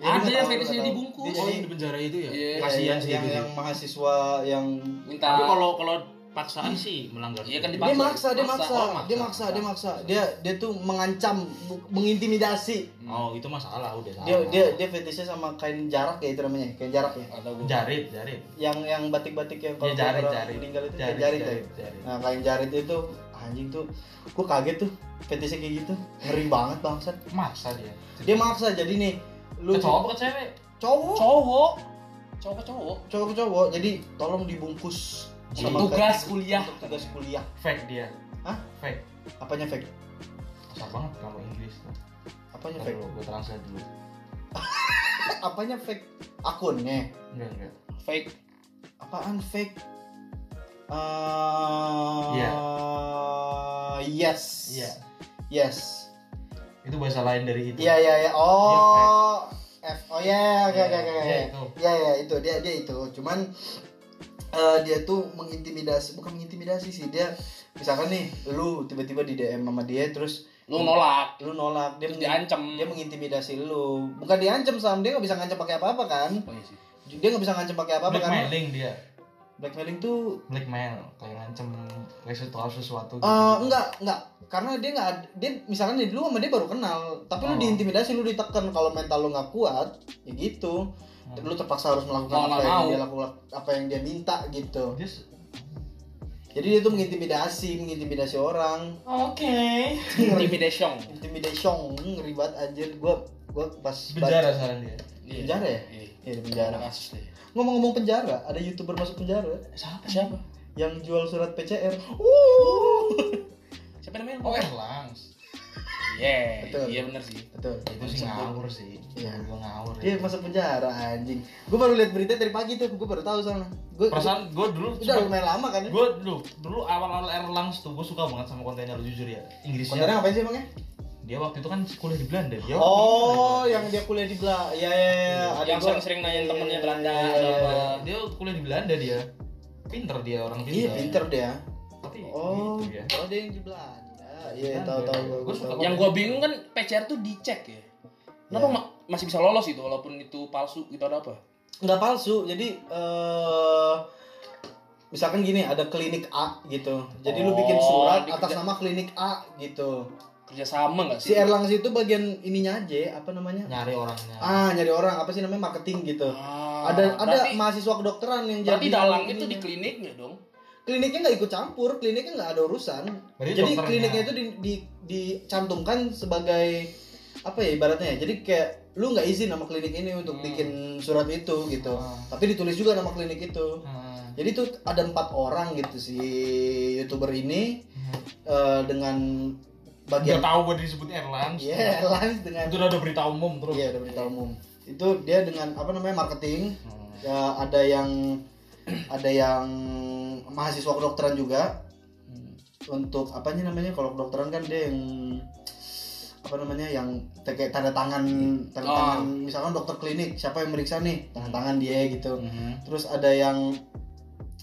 Ya, Ada yang fetishnya dibungkus. Dia Oh, yang di penjara itu ya? Iya. Kasihan sih yang, itu yang mahasiswa yang Minta Tapi kalau kalau paksaan sih melanggar. Iya kan dia Dipaksa. maksa, dia Maksa. maksa, Oh, maksa. dia maksa, dia maksa, dia dia tuh mengancam, mengintimidasi. Oh, itu masalah udah salah. Dia dia dia fetishnya sama kain jarak ya itu namanya, kain jarak ya. atau jarit, jarit. Yang yang batik-batik yang Ya jarit, orang jarit. meninggal itu kain Jarit, jarit, jarit, ya. jarit. Nah, kain jarit itu anjing tuh, gua kaget tuh fetishnya kayak gitu, ngeri banget bangsat. Maksa dia. Dia maksa jadi nih, lu Ke cowok apa ke cewek? cowok, Cowok. cowok ke cowok? Cowok ke cowok jadi tolong dibungkus sama tugas kuliah. Tugas kuliah. Fake dia. Hah? fake. Apanya fake? Susah banget kalau Inggris. Tuh apanya Ntar fake? gue translate dulu. Apanya fake? Akunnya? Enggak enggak. Fake. Apaan fake? Uh, Iya. yes. Iya yes. Itu bahasa lain dari itu. Iya iya iya. Oh F oh ya oke oke oke Iya, itu. ya ya itu. Dia dia itu. Cuman eh, dia tuh mengintimidasi bukan mengintimidasi sih. Dia misalkan nih lu tiba-tiba di DM sama dia terus lu nolak. Lu nolak. Dia terus diancam. dia mengintimidasi lu. Bukan diancam sam. Dia nggak bisa ngancam pakai apa-apa kan? Oh, iya sih. dia nggak bisa ngancam pakai apa-apa kan? Blackmailing dia blackmailing tuh blackmail kayak ngancem kayak sesuatu sesuatu gitu. Eh, enggak enggak karena dia nggak ad- dia misalkan nih dulu sama dia baru kenal tapi lu Oh. diintimidasi lu ditekan kalau mental lu nggak kuat ya gitu Hmm. lu terpaksa harus melakukan Mau apa yang mau. dia lakukan apa yang dia minta gitu Dia se- jadi dia tuh mengintimidasi mengintimidasi orang oke intimidation intimidation ngeri banget anjir gua gua pas penjara sekarang dia. Penjara ya? Iya. Iya, penjara. Kasus deh. Ngomong-ngomong penjara ada youtuber masuk penjara. Siapa? Siapa? yang jual surat PCR Siapa namanya? oh Erlangs Iya, Betul. iya bener sih. betul. Itu sih ngawur sih. Iya. gue ngawur dia ya. masuk penjara anjing. Gue baru lihat berita dari pagi tuh gue baru tahu soalnya gue perasaan gue dulu udah lumayan lama kan ya? gue dulu dulu awal-awal Erlangs tuh gue suka banget sama kontennya lo jujur ya. Inggrisnya kontennya ngapain sih emangnya dia waktu itu kan kuliah di Belanda dia oh yang dia kuliah di Belanda ya ya ya ada Yang gua- sering-sering nanyain Iya, temennya iya, Belanda iya, ada iya, apa. iya. dia kuliah di Belanda dia. Pinter dia orang pinter. Iya pinter dia. Tapi oh gitu ya oh dia yang di Belanda. Iya tahu tahu. Gue Yang gua bingung kan PCR tuh dicek ya. Kenapa ma- masih bisa lolos itu walaupun itu palsu gitu ada apa? nggak palsu jadi eh misalkan gini ada klinik A gitu. Jadi lu bikin Oh, surat atas nama klinik A gitu Kerja sama nggak si sih? Erlangs itu bagian ininya aja apa namanya nyari orangnya ah nyari orang apa sih namanya marketing gitu Ah, ada ada berarti, mahasiswa kedokteran yang jadi dalang ininya. itu di kliniknya dong. kliniknya nggak ikut campur kliniknya nggak ada urusan Berarti jadi dokternya. kliniknya itu di, di, dicantumkan sebagai apa ya ibaratnya ya jadi kayak lu nggak izin nama klinik ini untuk Hmm. bikin surat itu gitu Ah. tapi ditulis juga nama klinik itu Hmm. jadi tuh ada empat orang gitu si youtuber ini Hmm. eh, dengan Udah bagian tahu gue disebut Erlangs Iya, Erlangs dengan itu udah ada berita umum terus iya udah berita umum. Itu dia dengan apa namanya marketing. Hmm. ya ada yang ada yang mahasiswa kedokteran juga. Hmm. untuk apanya namanya kalau kedokteran kan dia yang apa namanya yang kayak tanda tangan tanda Oh. tangan. Misalkan dokter klinik siapa yang meriksa nih? Tanda tangan dia gitu. Hmm. terus ada yang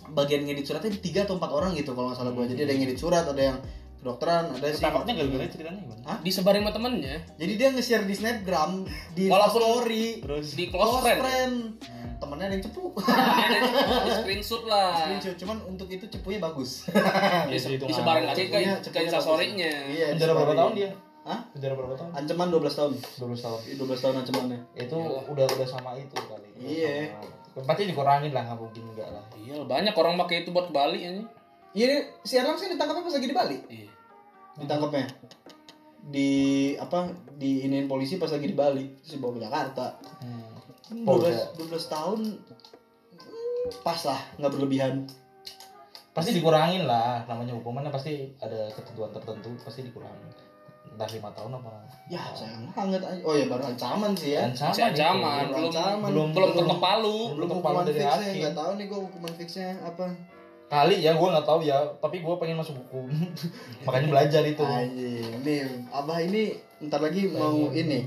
bagian ngedit suratnya tiga atau empat orang gitu kalau nggak salah gue jadi ada yang ngedit surat ada yang kedokteran ada sih Ketangkapnya gara-gara ceritanya gimana? Hah? Disebarin sama temennya jadi dia nge-share di snapgram di Walaupun- story Terus di close, friend. Hmm. temennya ada yang cepu di screenshot lah. Screenshot, cuman untuk itu cepunya bagus hitungan. disebarin lagi ke ke cepunya instastory-nya. iya penjara berapa tahun dia? Hah? Penjara berapa tahun? ancaman 12 tahun 12 tahun. 12 tahun ancamannya Itu Iyalah. udah udah sama itu kali. Udah Iya. sama- Berarti dikurangin lah nggak mungkin enggak lah. Iya, banyak orang pakai itu buat ke Bali ya. iya si Erlang sih ditangkapnya pas lagi di Bali Iya. Ditangkapnya di apa di iniin polisi pas lagi di Bali terus dibawa ke Jakarta Hmm. 12 12 tahun hmm, pas lah nggak berlebihan Pasti dikurangin lah. Namanya hukumannya pasti ada ketentuan tertentu pasti dikurangin. Entah lima tahun apa. ya sayang banget aja oh ya baru ancaman sih ya Ancaman ancaman, itu. belum Ancaman. belum belum ketok palu. Belum belum ketok palu dari hakim. nggak tahu nih gue hukuman fixnya apa Kali ya gue nggak tahu ya. Tapi gue pengen masuk hukum. Makanya belajar itu. Anjing, nih abah ini ntar lagi mau ini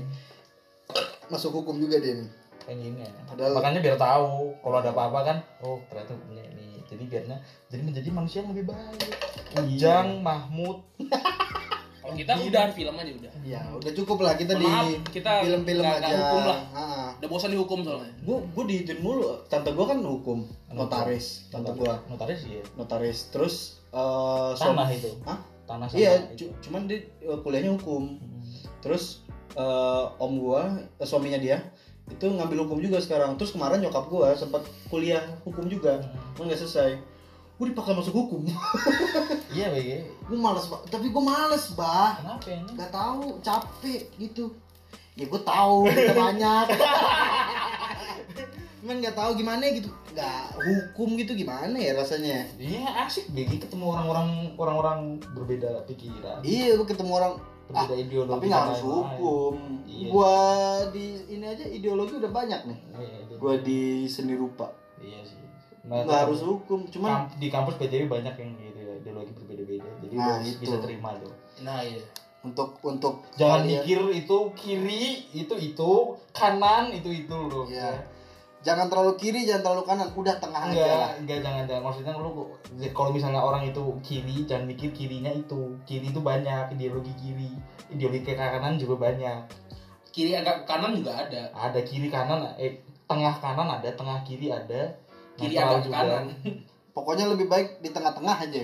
masuk hukum juga dia nih. pengen ya. Padahal- makanya biar tahu kalau ada apa-apa kan oh ternyata hukumnya ini jadi biarnya jadi menjadi manusia yang lebih baik Ujang Mahmud Kalau kita udah film aja udah. Ya udah cukup lah kita Mohon di maaf, kita film-film aja. hukum lah. Ah, Udah bosan dihukum soalnya. Gue gue diituin mulu. Tante gue kan hukum, notaris. Tante gue notaris ya notaris. Terus eh suam- tanah itu Hah? tanah sama Iya, itu. cu- cuman dia eh, kuliahnya hukum. Hmm. Terus eh, om gua, eh, suaminya dia itu ngambil hukum juga sekarang. Terus kemarin nyokap gua sempat kuliah hukum juga, Hmm. nggak selesai. Gue dipaksa masuk hukum. iya BG gue males bah, tapi gue males bah. kenapa ya ini Gak tahu, capek gitu. Ya gue tahu kita banyak. Men nggak tahu gimana gitu nggak hukum gitu gimana ya rasanya Iya asik Begi ketemu orang-orang orang-orang berbeda pikiran, iya lu ketemu orang berbeda ideologi. tapi nggak harus hukum Iya. gua di ini aja ideologi udah banyak nih Iya, iya. gua di seni rupa Iya sih. Nggak harus hukum cuman Kamp- di kampus PTW banyak yang gitu ya, ideologi berbeda-beda. Jadi Nah, lu itu. bisa terima tuh. Nah iya. untuk untuk Jangan kalian- mikir itu kiri, itu itu, kanan itu itu loh. Iya. jangan terlalu kiri jangan terlalu kanan udah tengah aja lah Enggak, enggak jangan jangan maksudnya lu kalau misalnya orang itu kiri jangan mikir kirinya itu. Kiri itu banyak ideologi kiri. Ideologi ke kanan juga banyak. Kiri agak ke kanan juga ada. Ada kiri kanan eh tengah kanan ada, tengah kiri ada. Kiri agak ke kanan. pokoknya lebih baik di tengah-tengah aja.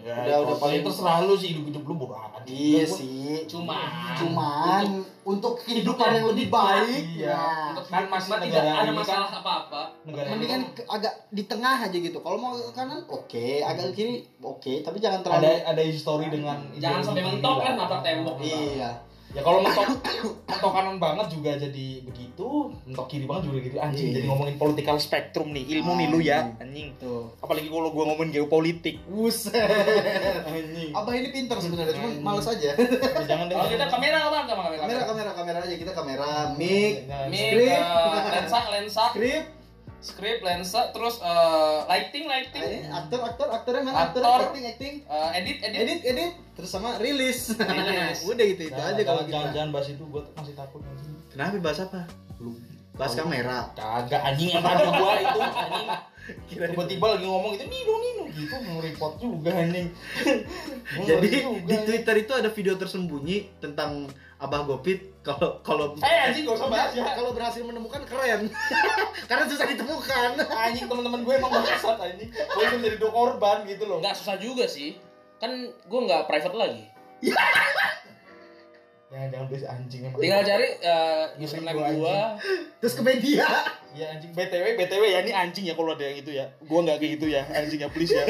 Ya, Udah- udah paling- terserah lu sih hidup hidup lu bodo amat. iya sih. Cuman. Cuman untuk kehidupan yang lebih baik Iya. nah, untuk Kan masih tidak negara ada ini kan- masalah apa-apa. negara ini mendingan kan ke- agak di tengah aja gitu. Kalau mau ke kanan oke. Agak ke kiri oke. Tapi jangan ada terlalu ada histori dengan Jangan sampai mentok kan nabrak tembok. iya Ya kalau mentok mentok kanan banget juga jadi begitu, mentok kiri banget juga gitu anjing. Iya. Jadi ngomongin political spektrum nih, ilmu nih lu ya, anjing. tuh Apalagi kalau gua ngomongin geopolitik. buset Anjing. abah ini pintar sebenarnya cuma males aja Ya, jangan deh. Kalau kita kamera apa kamera? kamera kamera kamera aja kita kamera mic. Mic, Script. eh, lensa, lensa, skrip script, lensa, terus eh, lighting, lighting, Ayo, aktor aktor aktornya mana? Aktor, Aktor. acting acting. eh, edit, edit. edit edit. Terus sama rilis. Rilis. udah gitu itu Jangan, aja kalau jangan, kita. jangan, jangan bahas itu, gua masih takut. Kenapa bahas apa? Lu bahas kamera. Kagak anjing yang gua itu anjing. Tiba-tiba lagi ngomong itu Nino Nino gitu nge-report juga anjing. Gua jadi juga, di twitter itu ada video tersembunyi tentang abah gopit kalau kalau Eh anjing gak usah bahas ya. kalau berhasil menemukan keren karena susah ditemukan anjing teman-teman gue emang bangsat anjing gue itu jadi dua korban gitu loh Nggak susah juga sih. Kan gue nggak private lagi. Jangan jangan beli anjing emang Tinggal cari eh, username Gua anjing. gua. terus ke media. Ya anjing. Btw btw ya ini anjing ya kalau ada yang itu ya. Gue nggak kayak gitu ya anjing ya please ya.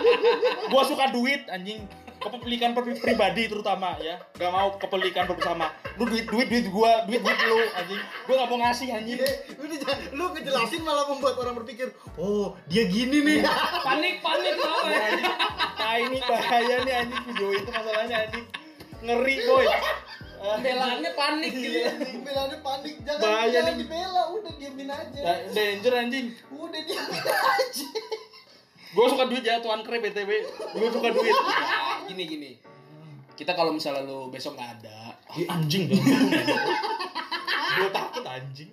Gue suka duit anjing. Kepemilikan pri- pribadi terutama ya. Nggak mau kepemilikan bersama lu duit duit duit gue duit duit lu anjing. Gue nggak mau ngasih anjing. Udah jangan- lu ngejelasin malah membuat orang berpikir oh dia gini nih. Panik, panik ya? anjing nah ini bahaya nih anjing. Video itu masalahnya anjing ngeri boy. Pembelaannya panik gitu. Pembelaannya panik. Jangan Bahaya jangan nih. dibela. Udah diamin aja. Da- danger anjing. Udah diamin aja. Gue suka duit ya tuan kre btw gue suka duit. Gini gini. Kita kalau misalnya lu besok nggak ada, Ih, anjing. Dong gue takut anjing.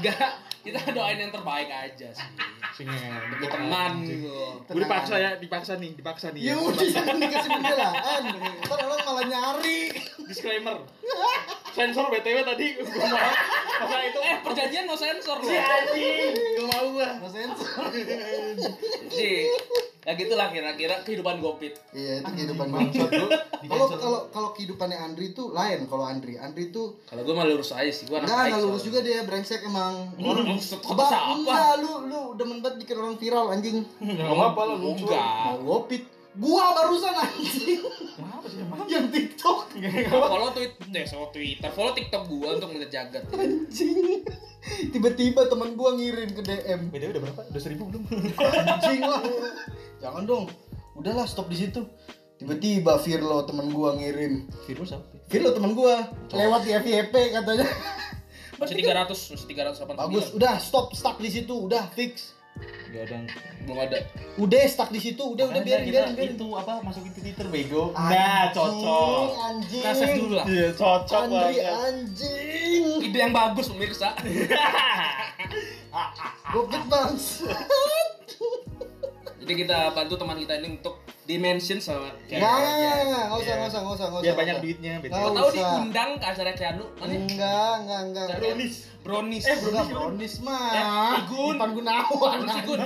Nggak. Kita doain yang terbaik aja sih. Sini Demi teman gitu. gue dipaksa ya dipaksa nih dipaksa nih ya. Udah jangan dikasih pembelaan ntar orang malah nyari. Disclaimer. Sensor btw tadi gue mau. Masa itu Eh perjanjian no sensor si loh. anjing. Gak mau gua. Nggak sensor. Sih. Ya gitulah kira-kira kehidupan gopit. iya itu kehidupan bangsat gue lu kalau kalau kalau kehidupannya Andri tuh lain kalau Andri Andri tuh Kalau gue mah lurus aja sih, gue anak enggak lurus soalnya. juga dia brengsek emang. Orang siapa? Enggak, lu lu demen banget bikin orang viral anjing. nggak apa lucu Enggak. Mau ngopit. Gua barusan anjing. kenapa sih emang Yang TikTok. follow tweet, eh, follow Twitter, follow TikTok gue untuk melihat jagat. Anjing. Tiba-tiba teman gua ngirim ke DM. btw udah berapa udah seribu belum Anjing lah. Jangan dong. Udahlah stop di situ. Tiba-tiba Virlo teman gua ngirim. virus apa Virlo teman gua lewat di FYP katanya. Masih 300, masih 389. Bagus, udah stop stuck di situ, udah fix. gak ada Belum ada. Udah stuck di situ, udah udah biarin Makanya biarin. itu apa masukin ke twitter bego Anjing, nah cocok Anjing. Kita save dulu lah. iya cocok Andri banget anjing. Ide yang bagus pemirsa. Gopit bang. Jadi kita bantu teman kita ini untuk dimension sama Nggak, nggak, nggak, nggak, nggak Iya. usah, nggak usah, nggak usah, nggak biar usah. banyak nggak usah. duitnya btw Nggak Kau tahu diundang ke acara Keanu? Enggak, enggak, enggak. brownies Brownies. Eh, Enggak, brownies mah. Eh, Igun. Ipan Gunawan. Brownies Igun.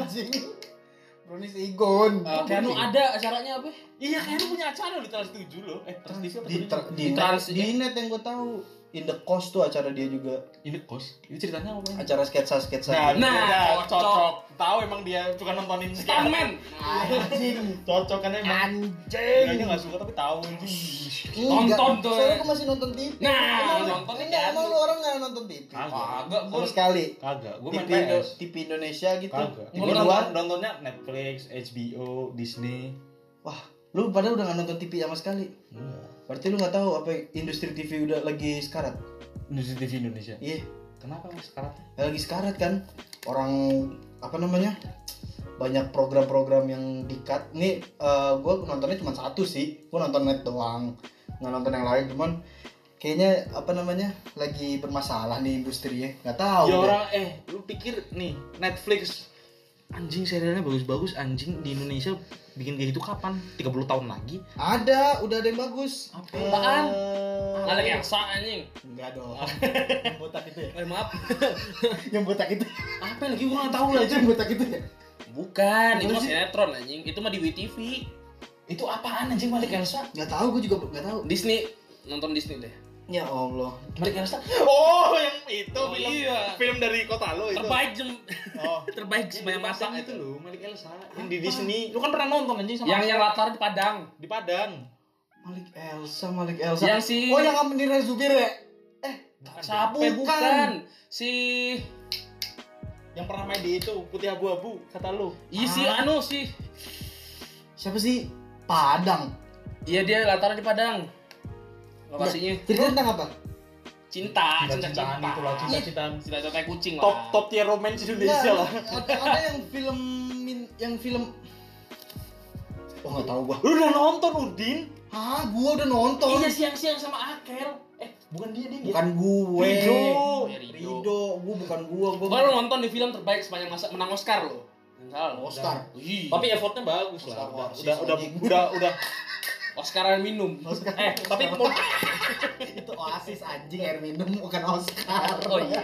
Brownies Igun. Eh, Keanu ada acaranya apa? iya kayaknya punya acara di trans 7 loh eh trans TV apa di, Trans tra- di, Di trans- di net yang gue tahu. In the Coast tuh acara dia juga. Ini kos. Itu ceritanya apa? Acara sketsa-sketsa. Nah, gitu. Nah, nah, cocok. cocok. Tahu emang dia suka nontonin Stuntman. anjing. Cocok kan emang. Anjing. Dia nggak suka tapi tahu Nonton tuh. Soalnya gue masih nonton TV. Nah, Emang- enggak, kan. emang lu orang nggak nonton TV? Kagak, Sama gua sekali. Kagak, gue main TV. TV Indonesia gitu. Kagak. TV Gue luar. nonton, nontonnya Netflix, HBO, Disney. Wah, lu padahal udah nggak nonton TV sama sekali. Enggak. Berarti lu nggak tahu apa industri TV udah lagi sekarat. Industri TV Indonesia. Iya, Kenapa mas sekarang? lagi sekarat kan. Orang apa namanya? Banyak program-program yang di-cut. Nih, gue nontonnya cuma satu sih. Gue nonton net doang. Nggak nonton yang lain. Cuman kayaknya apa namanya lagi bermasalah nih industri ya. Nggak tahu. ya orang eh lu pikir nih Netflix anjing serialnya bagus-bagus anjing di Indonesia bikin kayak gitu kapan 30 tahun lagi Ada, udah ada yang bagus. Apaan? Eh, Ada yang sa anjing. Enggak dong. yang botak itu ya. Eh, maaf. Yang botak itu. apa lagi gua nggak tahu lah Itu yang botak itu ya. Bukan, itu Apa mah sinetron anjing. Itu mah di WTV. itu apaan anjing Malik Elsa Nggak tahu, gue juga nggak tahu. Disney. Nonton Disney deh. Ya Allah. Malik Elsa oh yang itu Oh, film iya. film dari kota lo itu Terbaik jem. oh Terbaik sebanyak masa itu itu. lo Malik Elsa yang di Disney lu kan pernah nonton anjing sama Yang yang latar di Padang. di Padang Malik Elsa, Malik Elsa. Yang si- Oh, yang Amin Zubir ya? Siapa Bukan. bukan. Si yang pernah main di itu putih abu-abu kata lu Iya si Ah. anu si Siapa sih? Padang. Iya dia latar di Padang. Lokasinya Cerita tentang apa? cinta, cinta cinta-cintaan cinta. itu lah cinta-cintaan Cinta cinta kucing top lah. top tier romance Indonesia Nggak, lah Ada, ada yang film yang film Oh nggak tahu gua. lu udah nonton Udin Ah, gua udah nonton. Iya siang-siang sama Akel. Eh, bukan dia dia. Bukan gue. Rido. Ya, Rido. Rido, gua bukan gua, gua. Gua lu nonton di film terbaik sepanjang masa menang Oscar lo. Salah. Oscar. Tapi effortnya bagus Oscar lah. Udah udah udah udah, udah. Oscaran minum. Oscar. Eh, tapi mau itu Oasis anjing air minum bukan Oscar. Oh iya.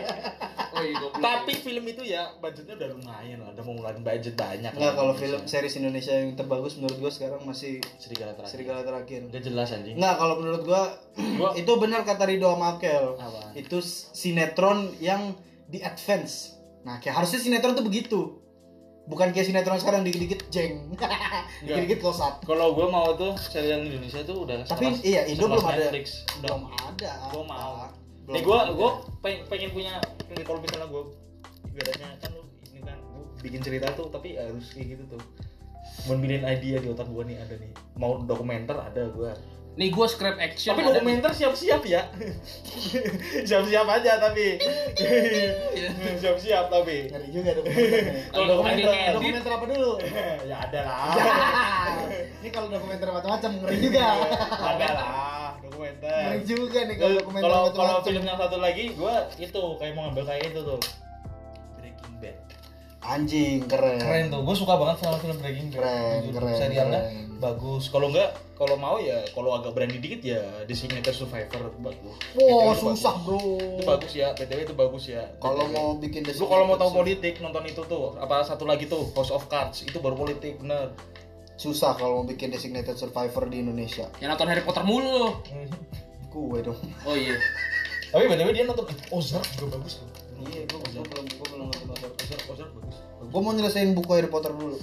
Oh iya goblok. tapi film itu ya budgetnya udah lumayan lah. Udah mau ngeluarin budget banyak. Enggak kalau Indonesia. film series Indonesia yang terbagus menurut gua sekarang masih Serigala terakhir. Serigala Terakhir. Udah jelas anjing. Enggak, kalau menurut gua Gua itu benar kata Rido Makel. apa? Itu sinetron yang di advance. Nah, kayak harusnya sinetron tuh begitu. Bukan kayak sinetron sekarang dikit-dikit jeng. dikit-dikit close up. Kalau gua mau tuh serial Indonesia tuh udah Tapi sekelas- iya, Indo belum ada. Netflix. Udah Belum ada. Gua mau. Belum Nih gua ada. gua pengen, pengen punya kalau misalnya gua ibaratnya kan lu ini kan gua bikin cerita tuh tapi harus kayak gitu tuh. Memilih idea di otak gua nih ada nih. Mau dokumenter ada gua. Nih gua script action. Tapi dokumenter siap-siap ya. siap-siap aja tapi. siap-siap tapi. Ngeri juga dong. Kalau dokumenter, dokumenter- dokumenter apa dulu? ya ada lah. Ini kalau dokumenter macam-macam ngeri juga. ada lah dokumenter. Ngeri juga nih kalau dokumenter kalau kalau macam-macam. film yang satu lagi gua itu kayak mau ngambil kayak itu tuh. Anjing keren. Keren tuh, gue suka banget sama film Breaking Bad. Keren, Jujur, keren, Serialnya keren. bagus. Kalau enggak, kalau mau ya, kalau agak berani dikit ya Designated Survivor itu bagus. Wow, susah bagus. bro. Itu bagus ya, BTW itu bagus ya. Kalau mau bikin lu kalau mau tahu politik nonton itu tuh apa satu lagi tuh House of Cards itu baru politik bener. susah kalau mau bikin designated survivor di Indonesia. Yang nonton Harry Potter mulu. Gue dong. Oh iya. Tapi BTW dia nonton Ozark juga bagus loh. Iya, gue belum gue belum nonton Ozark. Ozark Ozark bagus. Gue mau nyelesain buku Harry Potter dulu.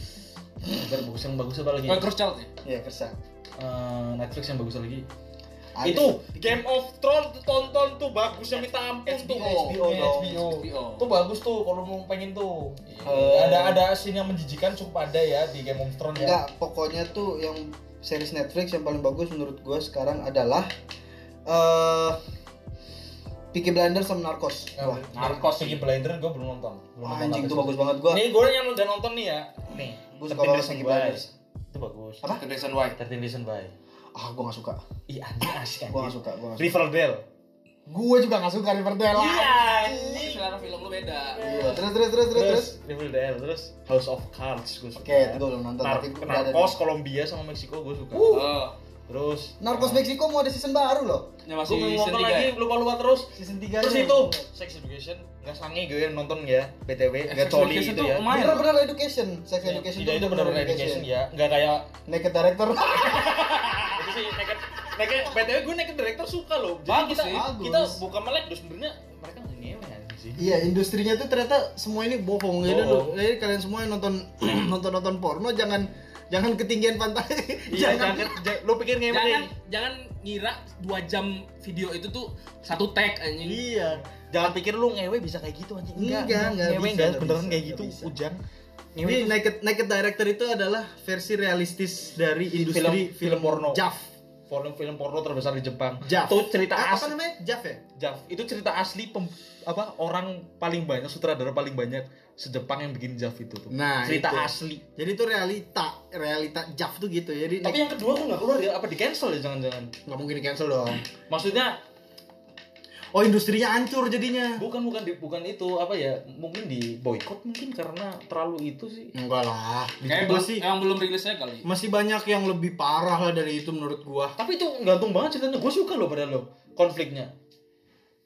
Ozark bagus yang bagus apa lagi? Oh, Child ya? Iya, kersa. Eh, Netflix yang bagus lagi. Ada- itu Game of Thrones tuh tonton tuh bagus yang minta ampun tuh HBO, HBO, dong. HBO. HBO. Tuh bagus tuh kalau mau pengen tuh. Eh. ada ada scene yang menjijikan cukup ada ya di Game of Thrones ya. Enggak, pokoknya tuh yang series Netflix yang paling bagus menurut gue sekarang adalah eh Peaky Blinders sama Narcos. Wah, Narcos Peaky Blinders gue belum nonton. Belum nonton anjing situ. bagus banget gue. Nih gue yang udah nonton nih ya. Nih. Gua suka 13 banget Reasons Peaky. Blinders. Itu bagus. Apa? Reason Why. 13 Reasons Why. Ah, gue gak suka. Ih anjing asik Gue gak anjing. suka. Gue Riverdale. Gue juga gak suka Riverdale. Iya. Ini selera film lu beda. Iya, terus terus terus terus terus. Riverdale terus House of Cards gue suka. Oke, itu gue belum nonton gue. Narcos Kolombia sama Meksiko gue suka. Terus Narcos Meksiko mau ada season baru loh. Ya masih belum season nonton 3 lagi ya? lupa-lupa terus. Season 3 Terus itu Sex Education nggak sange gue nonton ya BTW nggak Sex coli Education itu ya. lumayan. Bener bener education, sex education Tidak itu benar-benar education ya, nggak kayak Naked director. itu sih naked Naked, BTW gue Naked Director suka loh. Jadi Bagus kita, sih. kita Bagus. bukan melek, dos sebenarnya mereka ngewe anjing. Iya, industrinya tuh ternyata semua ini bohong. Jadi, Bohong. lu- jadi kalian semua yang nonton nonton nonton porno jangan jangan ketinggian pantai. Iya, jangan, jangan, lo pikir ngewe jangan jangan ngira dua jam video itu tuh satu tag anjing Iya. Jangan pikir lu ngewe bisa kayak gitu anjing. Enggak, enggak ngewe bisa, enggak enggak beneran bisa, kayak enggak gitu, bisa. Ujang. Ini Ngewe Naked Naked Director itu adalah versi realistis dari industri film porno. JAV. film film porno terbesar di Jepang. JAV. Itu cerita Ah, apa asli. namanya? JAV ya? JAV. Itu cerita asli pem- apa orang paling banyak sutradara paling banyak se-Jepang yang bikin JAV itu tuh. Nah, cerita itu. asli. Jadi itu realita, realita JAV tuh gitu. Jadi Tapi yang kedua kok nggak keluar ya? Apa di cancel ya jangan-jangan? nggak mungkin di cancel dong. Maksudnya Oh industrinya hancur jadinya. bukan bukan di, bukan itu apa ya? Mungkin di boykot mungkin karena terlalu itu sih. Enggak lah. kayak masih emang belum rilis aja kali masih banyak yang lebih parah lah dari itu menurut gua. Tapi itu gantung banget ceritanya. Gue suka loh padahal lo konfliknya.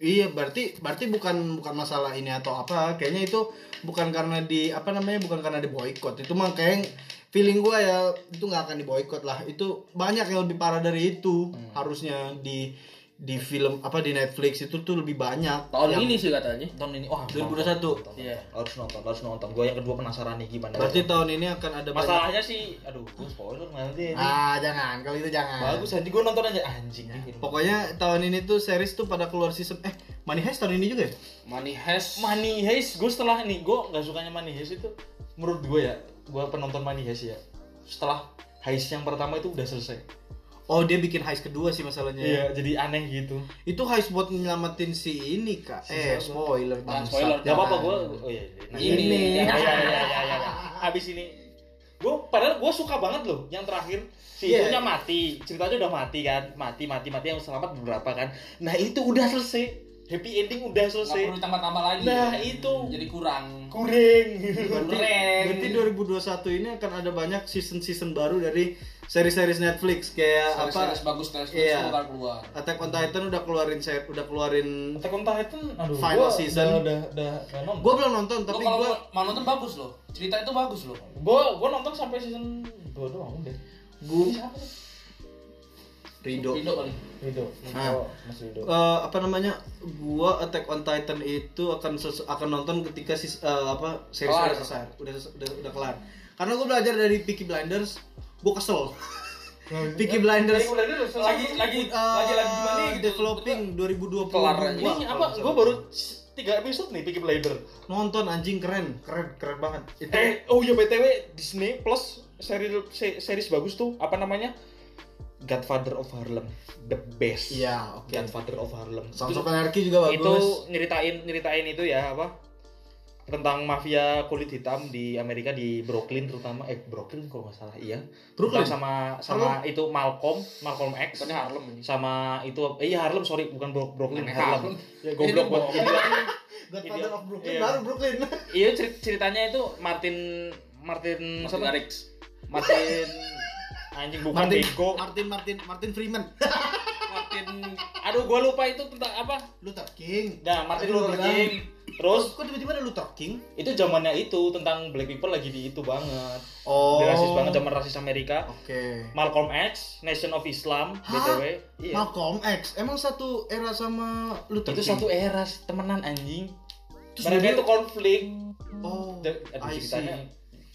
Iya, berarti berarti bukan bukan masalah ini atau apa. Kayaknya itu bukan karena di apa namanya? bukan karena di boykot. Itu mah kayak feeling gua ya itu nggak akan di boykot lah. Itu banyak yang lebih parah dari itu. Harusnya di di film apa di Netflix itu tuh lebih banyak. tahun Yang- ini sih katanya Tahun ini wah 2021. nonton, Iya. harus nonton harus nonton. Gue yang kedua penasaran nih gimana. Berarti tahun ini akan ada banyak. masalahnya sih, aduh, gue spoiler nanti. ini. Ah, jangan. Kalau itu jangan. Bagus aja, gue nonton aja anjing. nih film. Pokoknya tahun ini tuh series tuh pada keluar season eh Money Heist tahun ini juga ya? Money Heist Money Heist, gue setelah ini, gue nggak sukanya Money Heist itu menurut gue ya, gue penonton Money Heist ya. Setelah heist yang pertama itu udah selesai. Oh, dia bikin heist kedua sih masalahnya. Iya, jadi aneh gitu. Itu heist buat nyelamatin si ini, Kak. Eh, siapa? spoiler. Jangan bangsat. spoiler, Gak apa-apa Jangan. gue, oh iya, iya. Nah, Ini. ya, ya, ya, ya, ya, ya. Abis ini, gue padahal gue suka banget loh yang terakhir si Iya. itunya mati, ceritanya udah mati kan, mati, mati, mati yang selamat beberapa kan. Nah itu udah selesai, happy ending udah selesai. perlu ditambah-tambah lagi Nah ya. itu jadi kurang kurang. Berarti, berarti 2021 ini akan ada banyak season-season baru dari seri-series Netflix kayak apa? Series bagus Netflix Iya. bakal keluar Attack on Titan udah keluarin set, udah keluarin Attack on Titan, aduh, Final gua season. udah udah udah nonton. Gua belum nonton tapi gua mau nonton bagus loh cerita itu bagus loh Gua gua nonton sampai season 2 doang udah. gua Siapa tuh? Rido. Rido kali Rido. Ah. Oh, Mas Rido. Eh, apa namanya? Gua Attack on Titan itu akan akan nonton ketika sis, eh, apa series udah selesai, udah udah kelar. Karena gua belajar dari Peaky Blinders, gua kesel. Peaky Blinders lagi lagi eh, lagi lagi gimana gitu developing 2020 Kelar aja. Ini apa? Gua baru 3 episode nih Peaky Blinder. nonton anjing keren, keren, keren banget. Itu Eh, oh iya BTW Disney Plus seri se- series bagus tuh. Apa namanya? Godfather of Harlem. The best. Iya, oke. Godfather of Harlem. Sons of Anarchy juga bagus. itu nyeritain nyeritain itu ya apa tentang mafia kulit hitam di Amerika di Brooklyn terutama eh Brooklyn kalau nggak salah iya Brooklyn? Tentang sama sama itu Malcolm Malcolm X bukannya Harlem ini sama itu eh, iya Harlem sorry bukan Bro- Brooklyn Aneh Harlem Harlem. ya goblok buat Godfather Iya. of Brooklyn Iya. baru Brooklyn. iya cer- ceritanya itu Martin Martin Martin siapa? Garrix Martin anjing bukan Martin, bego Martin Martin Martin Freeman. Martin aduh gua lupa itu tentang apa Luther King. nah Martin Luther. King terus kok tiba-tiba ada Luther King? itu zamannya itu tentang black people lagi di itu banget Oh. Dia rasis banget zaman rasis Amerika Oke. Malcolm X Nation of Islam Hah? btw iya Malcolm X emang satu era sama Luther itu King? satu era temenan anjing Terus mereka dia- itu konflik Oh. Da- aduh I ceritanya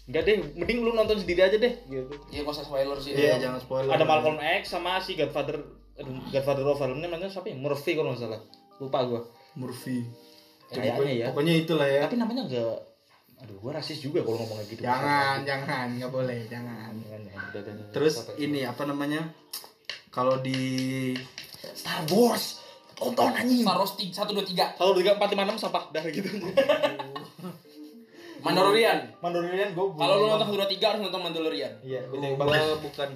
enggak deh mending lu nonton sendiri aja deh gitu ya gak usah spoiler sih Iya, jangan spoiler. ada Malcolm X sama si Godfather aduh, Godfather of Harlem namanya siapa ya Murphy kalau nggak salah lupa gua Murphy. Kayaknya ya Pokoknya itulah ya. tapi namanya enggak aduh gua rasis juga kalau ngomong kayak gitu. Jangan, jangan, nggak boleh, jangan. Terus ini apa namanya? Kalau di Star Wars tonton anjing. Star Wars 1, 2, 3 kalau tiga empat lima enam siapa dah gitu. Mandalorian. Mandalorian gue kalau lu nonton 1, 2, 3 harus nonton Mandalorian. Iya gua bagus bukan.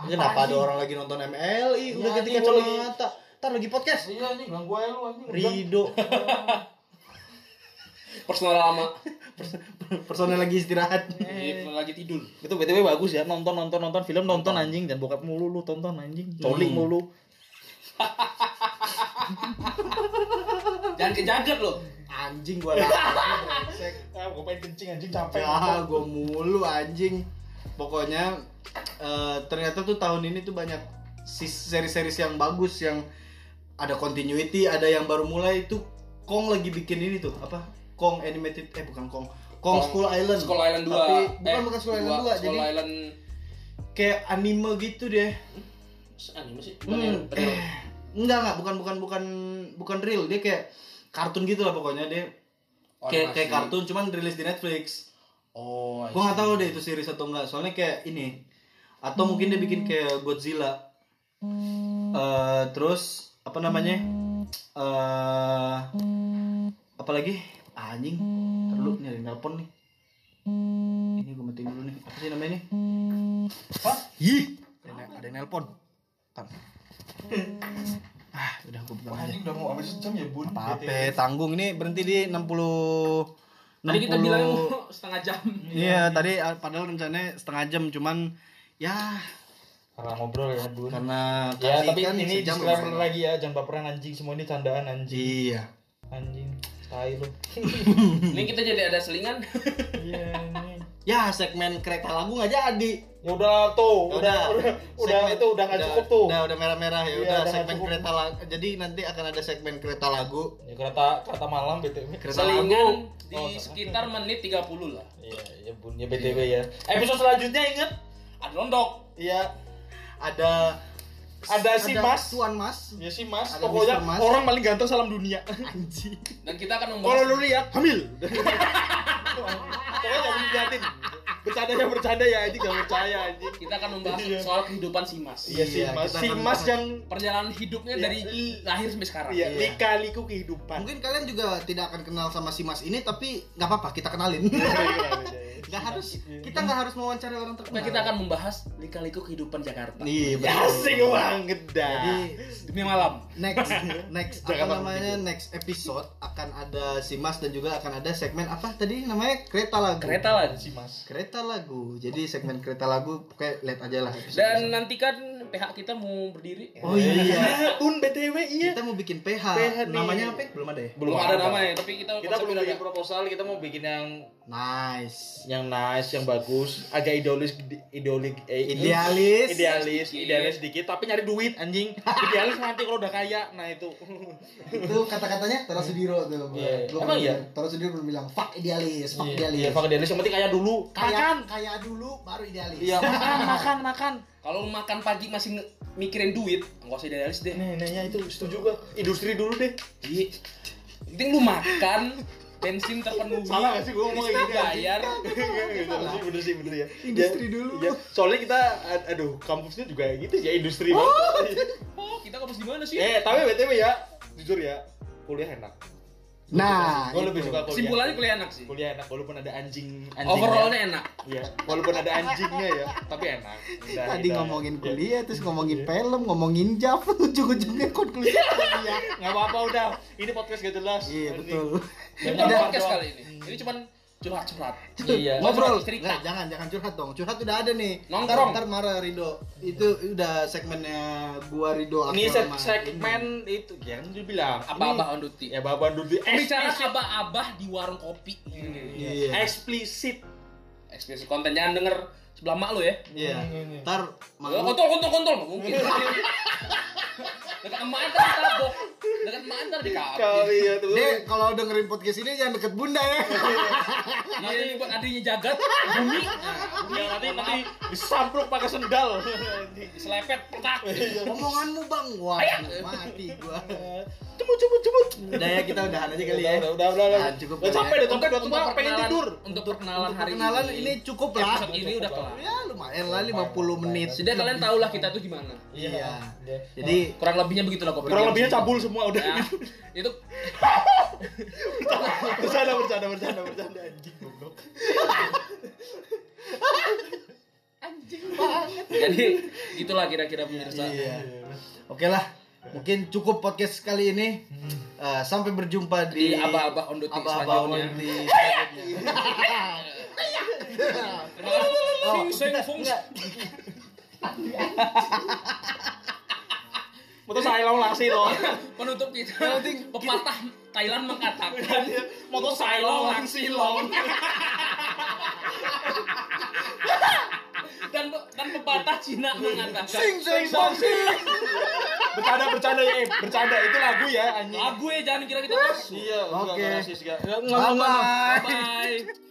Kenapa ada orang lagi nonton MLI udah gua lagi- kacamata? Ntar lagi podcast. iya nih ganggu aja lu anjing Rido. personal lama Personel lagi istirahat. Iya, lagi tidur itu btw bagus ya nonton nonton nonton film nonton anjing dan bokap mulu lu tonton anjing Hmm. mulu jangan kejagat lo Anjing gua lapar. brengsek. ah gue pengen kencing anjing capek Ya, gua mulu anjing. pokoknya eh, ternyata tuh tahun ini tuh banyak seri-seri yang bagus yang ada continuity ada yang baru mulai itu Kong lagi bikin ini tuh apa? Kong animated eh bukan Kong. Kong, School Island. School Island 2 tapi bukan bukan School Island 2 School jadi Island kayak anime gitu deh. Anime sih? Hmm, Bukan eh, yang- enggak enggak bukan bukan bukan bukan real. Dia kayak kartun gitu lah pokoknya dia kayak kayak kartun cuman rilis di Netflix. Oh Gua nggak see. tahu deh itu series atau enggak. Soalnya kayak ini. Atau mungkin dia bikin kayak Godzilla. Eh terus apa namanya? Eh apa lagi? Ah, Anjing. Terlalu nih ada yang nelpon nih. Ini gue matiin dulu nih. Apa sih namanya nih? Hah? Ih, ada, ada yang nelpon. Tang. ah, udah gue pegang aja. Anjing udah mau habis sejam ya bun. Apa tanggung ini berhenti di 60 tadi kita 60 bilang setengah jam Iya tadi ah, padahal rencananya setengah jam cuman ya Karena ngobrol ya bun. karena Ya tapi kan ini disclaimer lagi ya, jangan baperan anjing semua ini candaan anjing. Iya. Anjing, tai lu. ini kita jadi ada selingan Iya ini. Ya segmen kereta lagu nggak jadi. Ya udah tuh, udah udah udah Segmen- itu udah nggak cukup tuh. Udah udah merah-merah ya Iya, udah udah segmen cukup. kereta lagu. Jadi nanti akan ada segmen kereta lagu. Ya kereta kereta malam BTW. Kereta selingan lagu. di Oh, sekitar menit 30 lah Iya, ya bun, ya BTW ya. Episode selanjutnya inget? ada londok Iya, Ada Ada si Mas. Tuan Mas. ya sih Mas. Ada Pokoknya Mr. Mas. orang paling ganteng salam dunia. Anjing. dan kita akan Kalau membahas lu lihat hamil. Pokoknya jangan diliatin. Bercanda ya bercanda ya, anjing gak percaya anjing. kita akan membahas Iya. soal kehidupan si mas Iya sih Iya, Mas. Si Mas yang perjalanan hidupnya Iya. dari lahir sampai sekarang Iya, Iya. lika-liku kehidupan. Mungkin kalian juga tidak akan kenal sama si Mas ini tapi nggak apa-apa kita kenalin. Nggak harus kita nggak harus mewawancara orang terkenal. Nah, kita akan membahas lika-liku kehidupan Jakarta Iya Ya, betul. asik banget dah. Jadi demi malam next next apa namanya next episode akan ada si Mas dan juga akan ada segmen apa tadi namanya kereta lagu kereta lah si Mas. kereta lagu jadi segmen kereta lagu pokoknya lihat aja lah episode dan nantikan PH kita mau berdiri oh iya Bun BTW iya. kita mau bikin PH, PH namanya apa ya? belum ada ya belum ada namanya tapi kita Kita belum bikin ada. proposal, kita mau bikin yang nice yang nice, yang bagus, agak idealis idealis eh, Idealis. idealis, Sedikit. idealis sedikit, tapi nyari duit anjing. Idealis nanti kalau udah kaya, nah itu. itu kata-katanya Tara Sudiro tuh Iya. Gua Emang iya? Tara Sudiro pernah bilang fuck idealis fuck Iya, idealis Iya, idealis yang penting kaya dulu. kaya Makan. kaya dulu baru idealis Iya, makan, makan, makan. kalau lu makan pagi masih mikirin duit nggak usah idealis deh nanya itu setuju gua. Industri dulu deh. Iya. penting lu makan bensin terpenuhi. Salah gak sih? Gua ngomong kayak gini, bayar. Bener sih, bener sih, bener ya. Industri Ya, dulu. Ya, soalnya kita, ad- aduh, kampusnya juga gitu ya, industri banget. oh kita kampus di mana sih? Eh, tapi BTW ya, jujur ya, kuliah enak. Nah Gue lebih suka kuliah. kesimpulannya kuliah enak sih Kuliah enak, walaupun ada anjing. anjingnya. overallnya enak Iya, walaupun ada anjingnya ya, tapi enak. Udah, tadi udah. ngomongin Ya. kuliah terus ngomongin film ngomongin jam ujung-ujungnya kon kuliah kuliah Nggak apa-apa udah, ini podcast gak jelas. iya betul ini bukan podcast kali ini ini cuman curhat-curhat Iya. ngobrol Cerita. Nggak, jangan jangan curhat dong curhat udah ada nih Nongkrong. ntar, ntar marah Rido itu udah segmennya gua Rido Ini sama segmen itu, ya kan dibilang. abah-abah on duty Ya bapak dulu bicara eksplisit. abah-abah di warung kopi ini. iya Eksplisit. ekspresi konten jangan denger sebelah mak lu ya iya Ini, ini. ntar Ya, mau kontol kontol kontol mungkin dekat emak antar dekat emak antar dikabur Kali ya tuh. Dek, kalau dengerin podcast ini jangan deket bunda ya. iya ini buat adiknya jagat bumi Ya nanti nanti disampluk pakai sendal. selepet petak Omonganmu bang, wah mati gua. Cemut cemut cemut. Udah ya kita udahan aja kali ya. Udah udah udah. udah. Nah, cukup Udah kali capek ya. deh, capek udah tua, pengen tidur. untuk perkenalan hari perkenalan ini ini cukup lah. episode ini udah kelar Ya lumayan lah 50 menit. sudah kalian tahu lah kita tuh gimana Iya. Iya. Jadi kurang lebihnya begitulah kopi Kurang lebihnya cabul semua udah. ya, itu bercanda bercanda bercanda bercanda anjing goblok. jadi itulah kira-kira pemirsa iya. Oke lah. Mungkin cukup podcast kali ini. Eh, sampai berjumpa di di abah-abah on duty Abah-abah selanjutnya on duty selanjutnya. Sing, sing, Motor saya lasi loh. penutup kita pepatah Thailand mengatakan Motor saya lawan silong. dan dan pepatah Cina mengatakan Sing sing song sing. bercanda bercanda ya eh, bercanda itu lagu ya anjing lagu ya jangan kira kita iya Oke. enggak Bye bye. bye